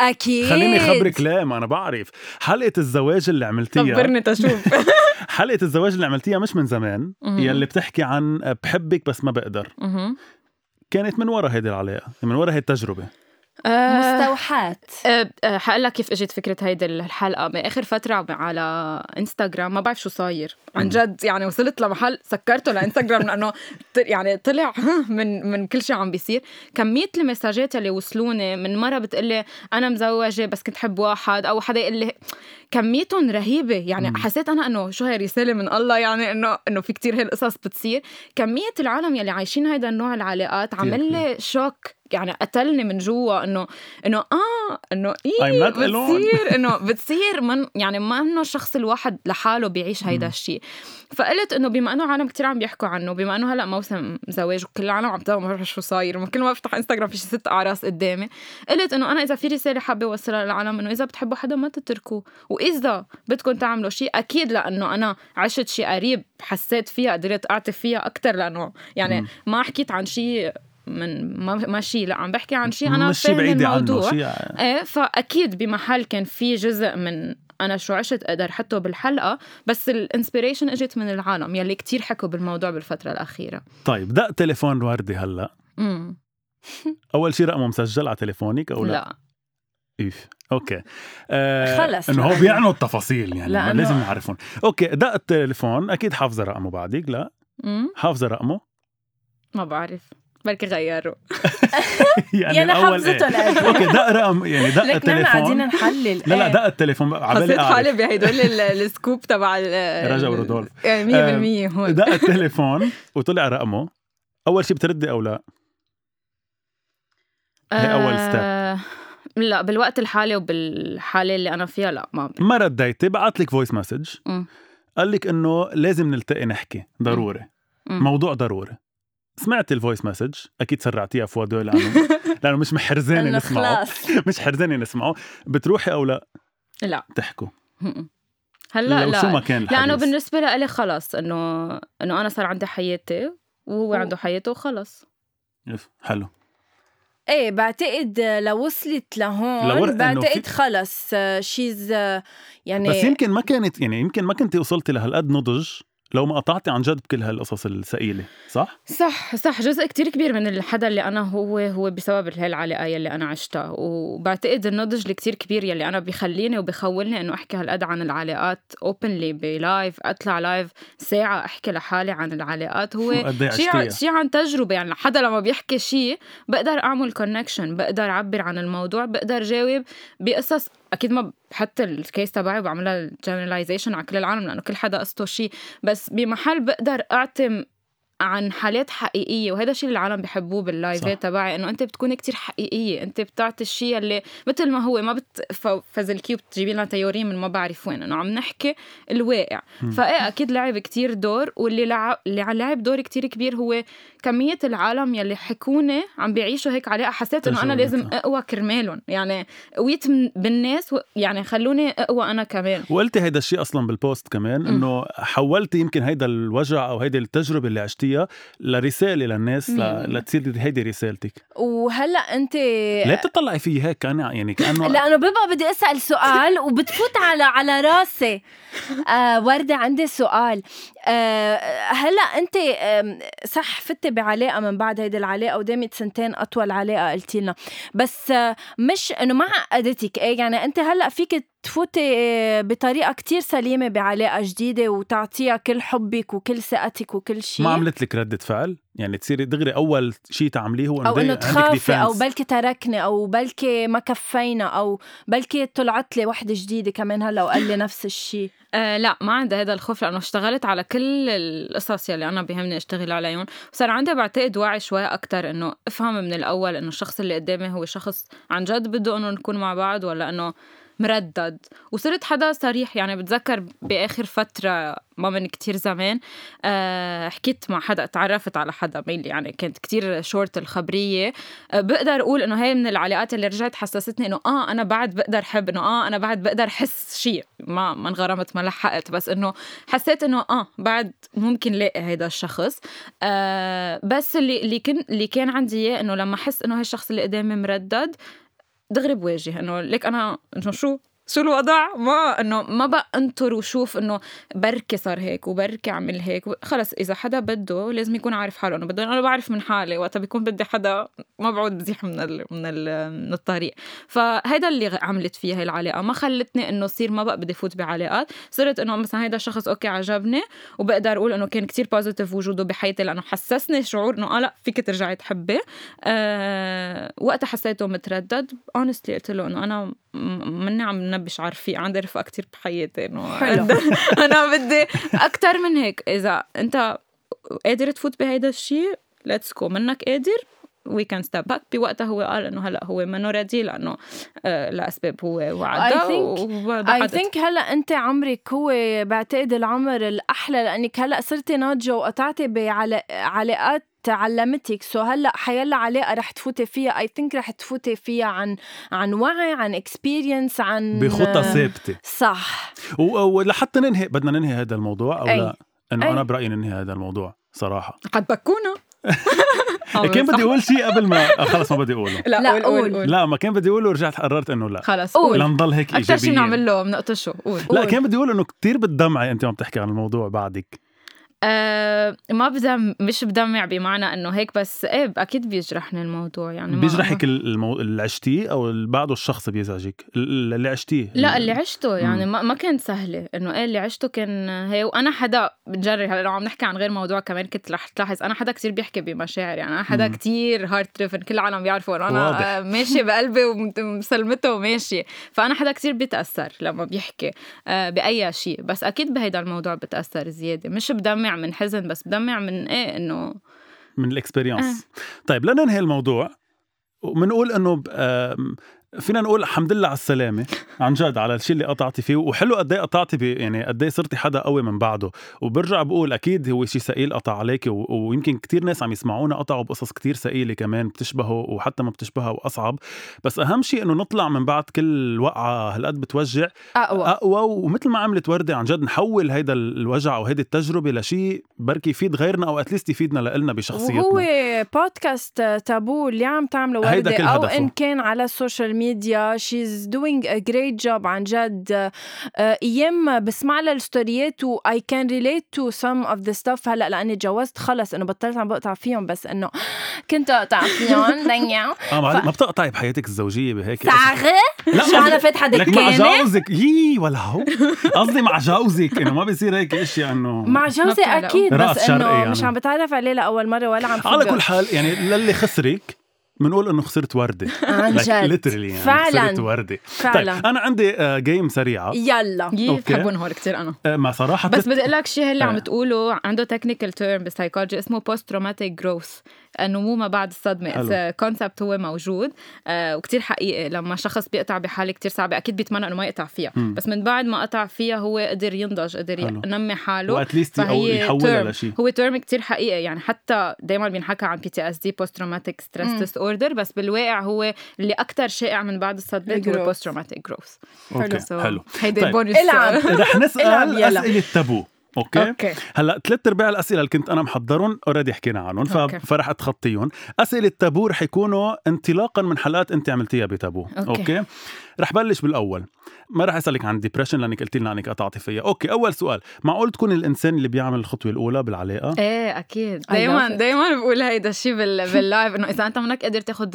S1: أكيد.
S2: خليني أخبرك لا ما أنا بعرف. حلقة الزواج اللي عملتيها
S3: خبرني تشوف. *laughs*
S2: حلقة الزواج اللي عملتيها مش من زمان. يلي بتحكي عن بحبك بس ما بقدر. كانت من ورا هيدي العلاقة من ورا هي التجربة.
S3: آه،
S1: مستوحاة.
S3: أه، حقول لك كيف إجت فكرة هيدي الحلقة. باخر فترة على إنستغرام ما بعرف شو صاير. عن جد يعني وصلت لمحل سكرته لانستغرام لأنه ط- يعني طلع *laughs* من من كل شيء عم بيصير. كمية المساجات اللي وصلوني من مرة بتقلي أنا مزوجة بس كنت حب واحد أو حدا يقول لي كميتهم رهيبة. يعني
S2: مم.
S3: حسيت أنا إنه شو هي رسالة من الله يعني إنه إنه في كتير هالقصص بتصير. كمية العالم يلي عايشين هيدا النوع العلاقات عمل لي شوك. يعني قتلني من جوا انه
S2: إنه
S3: آه
S2: إنه إيه.
S3: بتصير *laughs* انه بتصير من يعني ما إنه الشخص الواحد لحاله بيعيش هيدا. الشيء فقلت إنه بما إنه عالم كتير عم بيحكوا عنه بما إنه هلأ موسم زواج وكل العالم عم تدور شو صاير كل ما بفتح انستغرام في شي ست أعراس قدامي قلت إنه أنا إذا في رسالة حابة أوصلها للعالم إنه إذا بتحبوا حدا ما تتركوه وإذا بدكم تعملوا شيء أكيد لأنه أنا عشت شيء قريب حسيت فيها قدرت أعطي فيها أكثر لأنه يعني. ما حكيت عن شيء من ما شيء لا عم بحكي عن شيء
S2: أنا عنه
S3: الموضوع.
S2: شيء
S3: إيه فأكيد بمحل كان في جزء من أنا شو عشت أقدر حطه بالحلقة بس الانسبيريشن إجت من العالم يلي كتير حكوا بالموضوع بالفترة الأخيرة.
S2: طيب دق تليفون وردي هلأ.
S3: امم *laughs*
S2: أول شيء رقمه مسجل على تليفونك أو لا؟
S3: لا.
S2: إيف okay. آه
S1: خلص.
S2: إنه هو بيعنوا التفاصيل يعني
S1: لأنه-
S2: لازم نعرفهم okay دق التليفون أكيد حافظة رقمه بعدك لا؟ حافظة رقمه؟
S3: ما بعرف. بركي غيروا *laughs*
S1: يعني حفظته
S2: إيه.
S1: الأهل.
S2: okay دق رقم يعني دق
S1: لك نحن قاعدين
S2: التليفون
S1: نحلل
S2: لا لا
S1: إيه.
S2: دق التليفون عبالي
S3: حسيت حالي بهدول ال- ال scoop تبع ال-
S2: رجا ورودولف.
S3: يعني 100% هون
S2: دق التليفون وطلع رقمه أول شيء بتردي أو لا هي أول
S3: آه، لا بالوقت الحالي وبالحالة اللي أنا فيها لا ما
S2: ما رديتي بعت لك voice
S3: message.
S2: قال لك إنه لازم نلتقي نحكي ضروري
S3: مم.
S2: موضوع ضروري سمعت ال voice message أكيد سرعتيها فوادو لأنه *laughs* لأنه مش محرزاني
S1: إنه
S2: نسمعه. *laughs* مش حرزاني نسمعه. بتروحي أو لا؟
S3: لا.
S2: تحكوا.
S3: هلا
S2: لو شو ما
S3: لا
S2: كان الحديث
S3: بالنسبة لي خلص إنه إنه أنا صار عندي حياتي وهو عنده حياته وخلص
S2: حلو.
S1: إيه بعتقد لو وصلت لهون
S2: إنه
S1: بعتقد
S2: في-
S1: خلص شيز يعني
S2: بس يمكن ما كانت يعني يمكن ما كنتي وصلتي لهالقد نضج. لو ما قطعتي عن جد بكل هالقصص الثقيله صح؟
S3: صح صح جزء كتير كبير من الحدا اللي أنا هو هو بسبب هالعلاقة يلي أنا عشتها. وبعتقد النضج اللي كتير كبير يلي أنا بيخليني وبخولني إنه أحكي هالقد عن العلاقات openly ب live أطلع live ساعة أحكي لحالي عن العلاقات. هو شيء
S2: عشتيها؟
S3: شيء عن تجربة يعني حدا لما بيحكي شيء بقدر أعمل connection بقدر أعبر عن الموضوع بقدر جاوب بقصص أكيد ما بحط ال case تبعي وبعملها generalization على كل العالم لأنه كل حدا قصته شيء بس بمحل بقدر أعتم عن حالات حقيقية وهذا الشيء اللي العالم بيحبوه
S2: صح.
S3: باللايفات تبعي إنه أنت بتكون كتير حقيقية أنت بتعطي الشيء اللي مثل ما هو ما بتفزلكيه وبتجيبي لنا theories من ما بعرف وين إنه عم نحكي الواقع. فإيه أكيد لعب كتير دور واللي لعب اللي لعب دور كتير كبير هو كمية العالم يلي حكوني عم بيعيشوا هيك علاقة حسيت إنه
S2: أنا.
S3: لازم أقوى كرمالهم يعني قويت بالناس و- يعني خلوني أقوى أنا كمان
S2: وقلتي هيدا الشيء أصلا بال post
S3: كمان.
S2: إنه حولتي يمكن هيدا الوجع أو هيدي التجربة اللي عشتيها لرسالة للناس ل... لتصير هيدي رسالتك.
S1: وهلأ أنت
S2: ليه بتطلعي فيه هيك كان يعني كأنه *laughs*
S1: لأنه ببقى بدي أسأل سؤال وبتفوت على على راسي. آه وردة عندي سؤال. آه هلأ أنت صح فتي بعلاقة من بعد هيدي العلاقة ودامت سنتين أطول علاقة قلتي لنا. بس آه مش إنه ما عقدتك إيه؟ يعني أنت هلأ فيك تفوتي آه، بطريقة كتير سليمة بعلاقة جديدة وتعطيها كل حبك وكل ثقتك وكل شيء
S2: ما عملت لك ردة فعل؟ يعني تصيري دغري أول شيء تعمليه هو
S1: أو
S2: إنه
S1: تخافي
S2: أو.
S1: بلكي تركني أو بلكي ما كفينا أو بلكي طلعت لي وحدة جديدة كمان هلا وقال لي نفس الشيء *laughs*
S3: آه لا ما عندي هذا الخوف لأنه اشتغلت على كل القصص يلي أنا بيهمني أشتغل عليهم. وصار عندي بعتقد وعي شوي أكتر إنه أفهم من الأول إنه الشخص اللي قدامي هو شخص عن جد بده انه نكون مع بعض ولا إنه مردد. وصرت حدا صريح يعني بتذكر بآخر فترة ما من كتير زمان أه حكيت مع حدا تعرفت على حدا ميل يعني كانت كتير شورت الخبرية. أه بقدر أقول إنه هي من العلاقات اللي رجعت حسستني إنه آه أنا بعد بقدر حب إنه آه أنا بعد بقدر حس شيء. ما ما انغرمت ما لحقت بس إنه حسيت إنه آه بعد ممكن لاقي هيدا الشخص. آه بس اللي اللي كان اللي كان عندي إياه إنه لما احس إنه هالشخص اللي قدامي مردد دغري بواجه إنه ليك أنا إنه شو؟ شو الوضع؟ ما إنه ما بقى انطر وشوف إنه بركي صار هيك وبركي عمل هيك خلص إذا حدا بده لازم يكون عارف حاله. انه بده أنا بعرف من حالي وقتها بيكون بدي حدا ما بعود بزيح من ال من ال من الطريق. فهيدا اللي عملت فيها العلاقة. ما خلتني إنه صير ما بقى بدي فوت بعلاقات. صرت إنه مثلا هيدا الشخص okay عجبني وبقدر أقول إنه كان كتير positive وجوده بحياتي لأنه حسسني شعور إنه آه لا فيك ترجعي تحبي. آه وقتها حسيته متردد. honestly قلت له إنه أنا مني عم نبش عارفي عندي رفقة كتير بحياتي إنه
S1: حلو. *laughs*
S3: أنا بدي أكثر من هيك إذا أنت قادر تفوت بهيدا الشيء let's go منك قادر we can step back بوقتها هو قال إنه هلأ هو منه ready لأنه آه لأسباب هو وعدها
S1: I. think هلأ أنت عمرك هو بعتقد العمر الأحلى لأنك هلأ صرتي ناضجة وقطعتي بعلاقات علمتك so هلأ حيلا علاقه رح تفوتي فيها. I think رح تفوتي فيها عن عن وعي عن experience عن
S2: بخطى ثابتة.
S1: صح.
S2: ولحتى ننهي بدنا ننهي هذا الموضوع أو
S1: أي.
S2: لا؟ إنه
S1: أي.
S2: أنا برأيي ننهي هذا الموضوع صراحة.
S3: قد بكونا. *laughs*
S2: كان بدي أقول شيء قبل ما آه، خلص ما بدي أقوله.
S3: لا,
S1: لا،
S3: قول قول
S1: قول.
S2: لا ما كان بدي أقوله ورجعت قررت إنه لا.
S3: خلص
S1: قول.
S2: لنضل هيك
S3: أكثر شيء
S2: ايجابيين
S3: بنعمل له بنقطشه قول.
S2: لا كان بدي أقول إنه كتير بتدمعي أنت عم تحكي عن الموضوع بعدك.
S3: آه ما بدم مش بدمع بمعنى إنه هيك بس إيه أكيد بيجرحني الموضوع يعني
S2: بيجرحك المو... اللي عشتيه أو اللي بعده الشخص بيزعجك؟ ال- اللي عشتيه.
S3: لا اللي عشته يعني. ما, ما كان سهلة. إنه إيه اللي عشته كان هي وأنا حدا بنجري هلا لو عم نحكي عن غير موضوع كمان كنت رح تلاحظ أنا حدا كتير بيحكي بمشاعر يعني أنا حدا
S2: مم.
S3: كتير heart driven كل العالم بيعرفوا إنه أنا
S2: واضح.
S3: آه، ماشي بقلبي ومسلمته وماشي فأنا حدا كتير بيتأثر لما بيحكي آه، بأي شيء. بس أكيد بهيدا الموضوع بتأثر زيادة. مش بدمع من حزن بس بدمع من إيه؟ إنه
S2: من ال experience طيب لننهي الموضوع. وبنقول إنه فينا نقول الحمد لله على السلامة. عن جد على الشيء اللي قطعتي فيه وحلو قد إيه قطعتي بي يعني قد إيه صرتي حدا قوي من بعده. وبرجع بقول أكيد هو شيء ثقيل قطع عليك و... ويمكن كتير ناس عم يسمعونا قطعوا بقصص كتير ثقيلة كمان بتشبهه وحتى ما بتشبهها وأصعب. بس أهم شيء إنه نطلع من بعد كل وقعة هالقد بتوجع
S1: أقوى.
S2: أقوى ومثل ما عملت وردة عن جد نحول هيدا الوجع أو هيدي التجربة لشيء بركي يفيد غيرنا أو اتليست يفيدنا لنا بشخصيتنا.
S1: وهو podcast Taboo اللي عم تعمله
S2: كل أو.
S1: إن كان على ال social media she's doing a great job عن جد أيام بسمع لها الستوريات و I can relate to some of the stuff هلا لأني تجوزت خلص انه بطلت عم بقطع فيهم بس إنه كنت أقطع فيهم. *laughs* دنيا
S2: آه ما,
S1: ف-
S2: ما بتقطعي بحياتك الزوجية بهيك
S1: صاغة؟
S2: لا
S1: شو أنا فاتحه
S2: لك مع
S1: دكانة؟
S2: جوزك. يي ولا هو. قصدي مع جوزك إنه ما بيصير هيك اشياء إنه
S1: مع جوزي.
S2: أكيد
S1: بس إنه
S2: يعني.
S1: مش عم بتعرف عليه لأول مرة ولا عم
S2: على. كل حال يعني للي خسرك بنقول إنه خسرت وردة.
S1: عن جد.
S2: literally يعني
S1: فعلاً.
S2: خسرت وردة.
S1: فعلا.
S2: طيب أنا عندي آه، game سريعة.
S1: يلا.
S3: بحبهم هول كتير أنا.
S2: آه، ما صراحة
S3: بس بدي أقول لك شيء اللي عم
S2: آه.
S3: تقوله عنده technical term بال psychology اسمه post traumatic growth النمو ما بعد الصدمة
S2: حلو.
S3: concept هو موجود آه وكتير حقيقي لما شخص بيقطع بحالة كتير صعبة أكيد بيتمنى إنه ما يقطع فيها
S2: مم.
S3: بس من بعد ما قطع فيها هو قدر ينضج قدر
S2: حلو.
S3: ينمي حاله
S2: وات ليست at least أو
S3: فهي
S2: يحولها. لشيء
S3: هو term كتير حقيقي يعني حتى دائما بينحكى عن بي تي اس دي بوست تروماتيك ستريس. ديس اوردر بس بالواقع هو اللي أكثر شائع من بعد الصدمة هو
S1: ال
S3: growth. post traumatic
S2: growth okay حلو
S3: هيدي
S2: طيب.
S1: إلعب.
S2: رح نسال. أسئلة تابو okay
S3: okay
S2: هلأ ثلاث أرباع الأسئلة اللي كنت أنا محضرهم already حكينا عنهم.
S3: okay.
S2: فرح أتخطيهم أسئلة تابو رح يكونوا انطلاقا من حلقات أنت عملتيها بتابو
S3: okay.
S2: okay رح بلش بالأول ما رح أسألك عن depression لأنك قلت لنا إنك قطعتي فيها. okay أول سؤال. معقول تكون الإنسان اللي بيعمل الخطوة الأولى
S3: بالعلاقة؟ إيه
S1: أكيد.
S3: دائما. دائما بقول هيدا الشيء بال... *laughs* بال life إنه إذا أنت منك قادر تاخذ.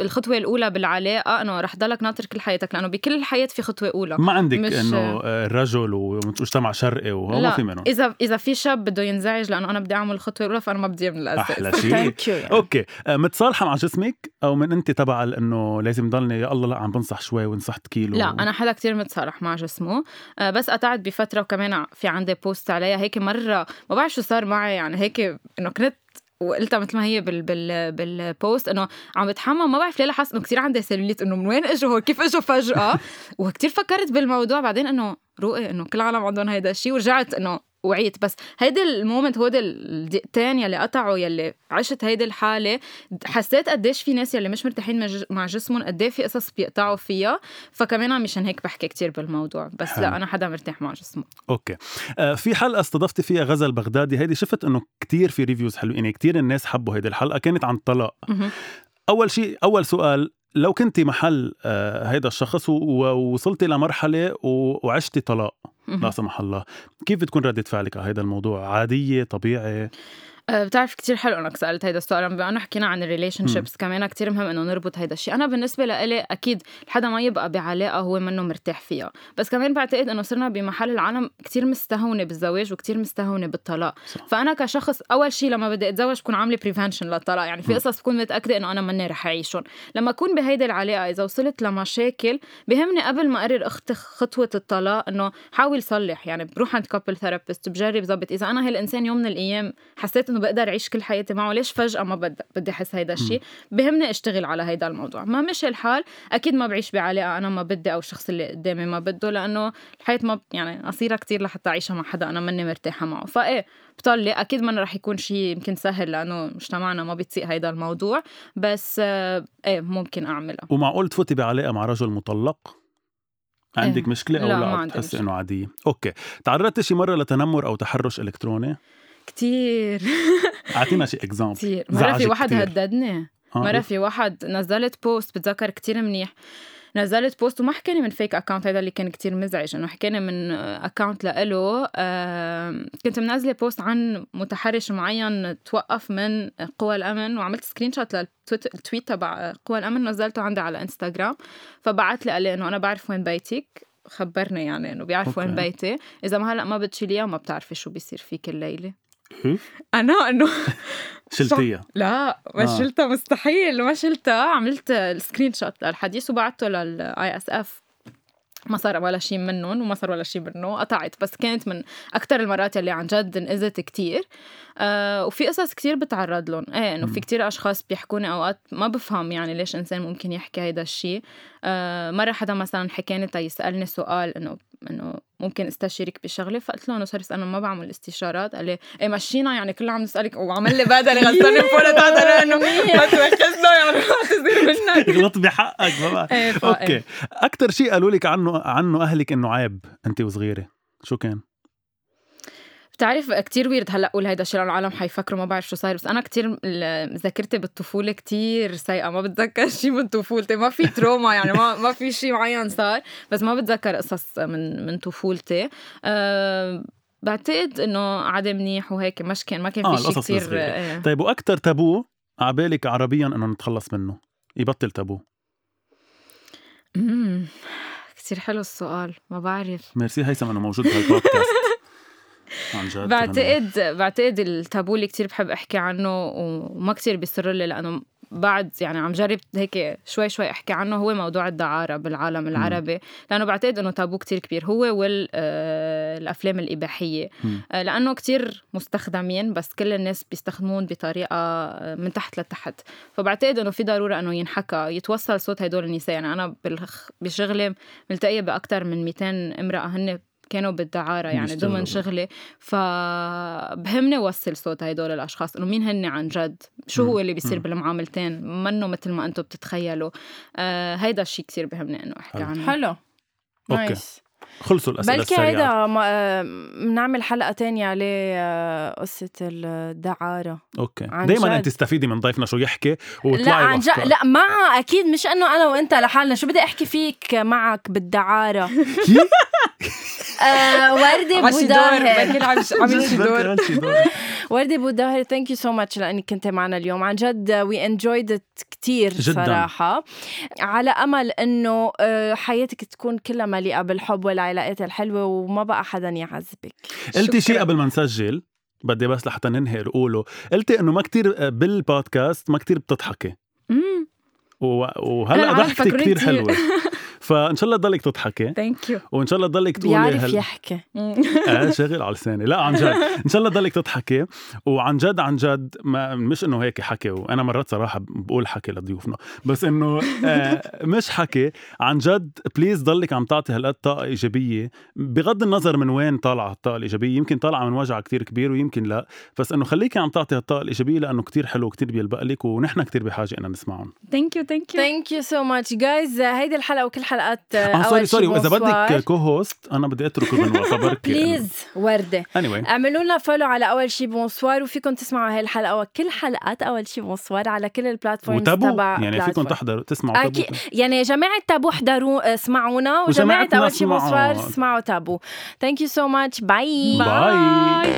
S3: الخطوة الأولى بالعلاقة إنه رح ضلك ناطر كل حياتك لأنه بكل الحياة في خطوة أولى.
S2: ما عندك
S3: مش-
S2: إنه آه، الرجل ومجتمع شرقي وهو ما في منهم؟
S3: اذا إذا في شاب بده ينزعج لأنه أنا بدي أعمل الخطوة الأولى فأنا ما بدي اعمل الاساس
S2: أحلى *laughs* شيء.
S1: ثانك يو يعني.
S2: okay. آه، متصالحه مع جسمك أو من أنت تبع إنه لازم ضلني يا الله لا عم بنصح شوي ونصحت كيلو
S3: لا. أنا حدا كتير متصالح مع جسمي. آه، بس قطعت بفترة وكمان في عندي post عليها. هيك مرة ما بعرف شو صار معي. يعني هيك إنه كنت وقلتها مثل ما هي بال بال بال post إنه عم بتحمم. ما بعرف ليه لاحظت إنه كثير عندي سيلوليت إنه من وين إجوا هو كيف إجوا فجأة. *laughs* وكثير فكرت بالموضوع. بعدين إنه روقي إنه كل العالم عندهم هيدا الشيء ورجعت إنه وعيت. بس هيدي ال moment هو الدقيقتين يلي قطعوا يلي عشت هيدي الحالة حسيت قديش في ناس يلي مش مرتاحين مع- جسمهم قد في قصص بيقطعوا فيها. فكمان مشان هيك بحكي كتير بالموضوع. بس
S2: حلو.
S3: لا أنا حدا مرتاح مع جسمي.
S2: okay. آه في حلقة استضفتي فيها غزل بغدادي. هيدي شفت إنه كتير في reviews حلوين. يعني كتير الناس حبوا هيدي الحلقة. كانت عن الطلاق. أول شيء أول سؤال لو كنتي محل آه هيدا الشخص ووصلتي لمرحلة وعشتي طلاق. لا سمح الله. كيف بتكون ردة فعلك على هذا الموضوع؟ عادية طبيعي؟
S3: بتعرف كتير حلو إنك سألت هيدا السؤال. بما انه حكينا عن ال relationships كمان كتير مهم إنه نربط هيدا الشيء أنا بالنسبة لإلي أكيد حدا ما يبقى بعلاقة هو منه مرتاح فيها. بس كمان بعتقد إنه صرنا بمحل العالم كتير مستهونة بالزواج وكتير مستهونة بالطلاق.
S2: صح.
S3: فأنا كشخص أول شيء لما بدي أتزوج بكون عاملة prevention للطلاق. يعني في قصص بكون متأكدة إنه أنا مني رح أعيشهم. لما أكون بهيدي العلاقة إذا وصلت لمشاكل بهمني قبل ما أقرر خطوة الطلاق إنه حاول صلح. يعني بروح عند couple therapist بجرب ظبط. إذا أنا هالإنسان يوم من الأيام حسيت انه بقدر اعيش كل حياتي معه ليش فجأة ما بدي بدي أحس هيدا الشيء بهمني أشتغل على هيدا الموضوع. ما مشي الحال أكيد ما بعيش بعلاقة أنا ما بدي أو الشخص اللي قدامي ما بده لأنه الحياة ما يعني قصيرة كتير لحتى أعيشها مع حدا أنا ماني مرتاحة معه. فإيه بطلق أكيد ما رح يكون شيء يمكن سهل لأنه مجتمعنا ما بيطيق هيدا الموضوع بس إيه ممكن اعملها
S2: ومعقول تفوتي بعلاقة مع رجل مطلق؟ عندك
S3: إيه.
S2: مشكلة أو
S3: لا،
S2: لا,
S3: ما
S2: لا
S3: عندي
S2: بتحسي
S3: مشكلة.
S2: إنه عادية؟ أوكي. تعرضتي شي مرة لتنمر أو تحرش إلكتروني؟
S3: كتير. *laughs*
S2: أعطينا شي example
S3: كتير. مرة في واحد
S2: كتير.
S3: هددني.
S2: آه،
S3: مرة؟ في واحد نزلت post بتذكر كتير منيح. نزلت post وما حكاني من fake account هذا اللي كان كتير مزعج إنه حكاني من account لإله. آه كنت منزلة post عن متحرش معين توقف من قوى الأمن وعملت screenshot لل tweet تبع قوى الأمن نزلته عندي على انستغرام فبعت لي قال لي إنه أنا بعرف وين بيتك. خبرني يعني إنه بيعرف وين بيتي. إذا ما هلأ ما بتشيليها ما بتعرفي شو بيصير فيك الليلة. أنا إنه
S2: شلتيها؟
S3: لا ما آه. شلتها مستحيل ما شلتها. عملت ال screenshot للحديث وبعته لل ISF ما صار ولا شيء منهم وما صار ولا شيء منه. قطعت بس كانت من أكثر المرات اللي عن جد انأذت كتير. آه وفي قصص كتير بتعرض لهم. إيه إنه في كتير أشخاص بيحكوني أوقات ما بفهم يعني ليش إنسان ممكن يحكي هيدا الشيء آه مرة حدا مثلا حكاني تا يسألني سؤال إنه إنه ممكن استشيرك بشغلة؟ فقلت له انه sorry أنا ما بعمل استشارات. قال لي إيه مشينا. يعني كله عم نسالك وعمل لي بدل غسلني فوق هذا إنه ما تركزنا يعني ما تصير منك. *laughs*
S2: غلط بحقك ما
S3: إيه
S2: okay. أكثر شيء قالوا لك عنه عنه أهلك إنه عيب أنت وصغيرة شو كان؟
S3: بتعرف كتير weird هلا أقول هيدا الشيء العالم حيفكروا ما بعرف شو صاير. بس أنا كتير ذاكرتي بالطفولة كتير سيئة. ما بتذكر *laughs* شيء من طفولتي. ما في تروما يعني ما ما في شيء معين صار. بس ما بتذكر قصص من من طفولتي. أه بعتقد إنه عادي منيح وهيك مش كان ما كان في
S2: آه
S3: شيء كثير
S2: إيه. طيب وأكثر تابو عبالك عربيا إنه نتخلص منه؟ يبطل تابو.
S3: امم كثير حلو السؤال. ما بعرف.
S2: ميرسي هيثم إنه موجود بهالبودكاست. *laughs* عن جد
S3: بعتقد بعتقد التابو اللي كثير بحب أحكي عنه وما كثير بيصر لي لأنه بعد يعني عم جرب هيك شوي شوي أحكي عنه هو موضوع الدعارة بالعالم العربي. لأنه بعتقد إنه تابو كتير كبير. هو والافلام آه، الإباحية. آه، لأنه كتير مستخدمين بس كل الناس بيستخدمون بطريقة آه، من تحت لتحت. فبعتقد إنه في ضرورة إنه ينحكى يتوصل صوت هدول النساء. يعني أنا بشغلي ملتقية باكثر من 200 امرأة هن كانوا بالدعارة يعني ضمن شغلي. فبهمني وصل صوت هدول الأشخاص إنه مين هن عن جد؟ شو هو اللي بيصير بالمعاملتين؟ منه مثل ما أنتم بتتخيلوا. آه هيدا الشيء كثير بهمني إنه أحكي عنه.
S1: حلو.
S2: nice خلصوا الأسئلة
S1: بلكي هيدا بنعمل حلقة تانية عليه آه، قصة الدعارة.
S2: okay. دائما أنت تستفيدي من ضيفنا شو يحكي وطلعي لا عن
S1: جد لا ما أكيد مش إنه أنا وأنت لحالنا. شو بدي أحكي فيك معك بالدعارة؟ *laughs* آه وردة بوداهر. *laughs* وردة بوداهر thank you so much لأنك كنت معنا اليوم. عن جد we enjoyed كثير صراحة. على أمل إنه آه، حياتك تكون كلها مليئة بالحب والعلاقات الحلوة وما بقى حدا يعذبك.
S2: قلتي شيء قبل ما نسجل؟ بدي بس لحتى ننهي قوله قلتي إنه ما كتير آه، بالبودكاست ما كتير بتضحكي. وهلأ ضحكتي كتير. حلوة. *laughs* فإن شاء الله تضلك تضحكي.
S3: thank you
S2: وإن شاء الله تضلك تقولي
S1: بيعرف هل... يحكي.
S2: آه شغل على لساني. لا عن جد. *laughs* إن شاء الله تضلك تضحكي. وعن جد عن جد ما مش إنه هيك حكي. وأنا مرات صراحة بقول حكي لضيوفنا. بس إنه آه مش حكي. عن جد please ضلك عم تعطي هالقد طاقة إيجابية. بغض النظر من وين طالعة الطاقه الإيجابية. يمكن طالعة من وجع كتير كبير ويمكن لا. بس إنه خليكي عم تعطي هالطاقة الإيجابية لأنه كتير حلو وكتير بيلبق لك ونحن كتير بحاجة ان نسمعهم.
S3: thank you thank you
S1: thank you so much guys هيدي الحلقة وكل حلقات
S2: آه sorry sorry واذا بدك co-host أنا بدي اترك بنوا فبركي
S1: please وردة.
S2: Anyway.
S1: اعملوا لنا follow على أول شي bonsoir وفيكم تسمعوا هاي الحلقة وكل حلقات أول شي bonsoir على كل ال platforms
S2: تبع يعني فيكم تحضروا تسمعوا
S1: تابو. يعني جماعة تابو احضروا اسمعونا وجماعة أول شي bonsoir اسمعوا تابو. thank you so much bye
S2: bye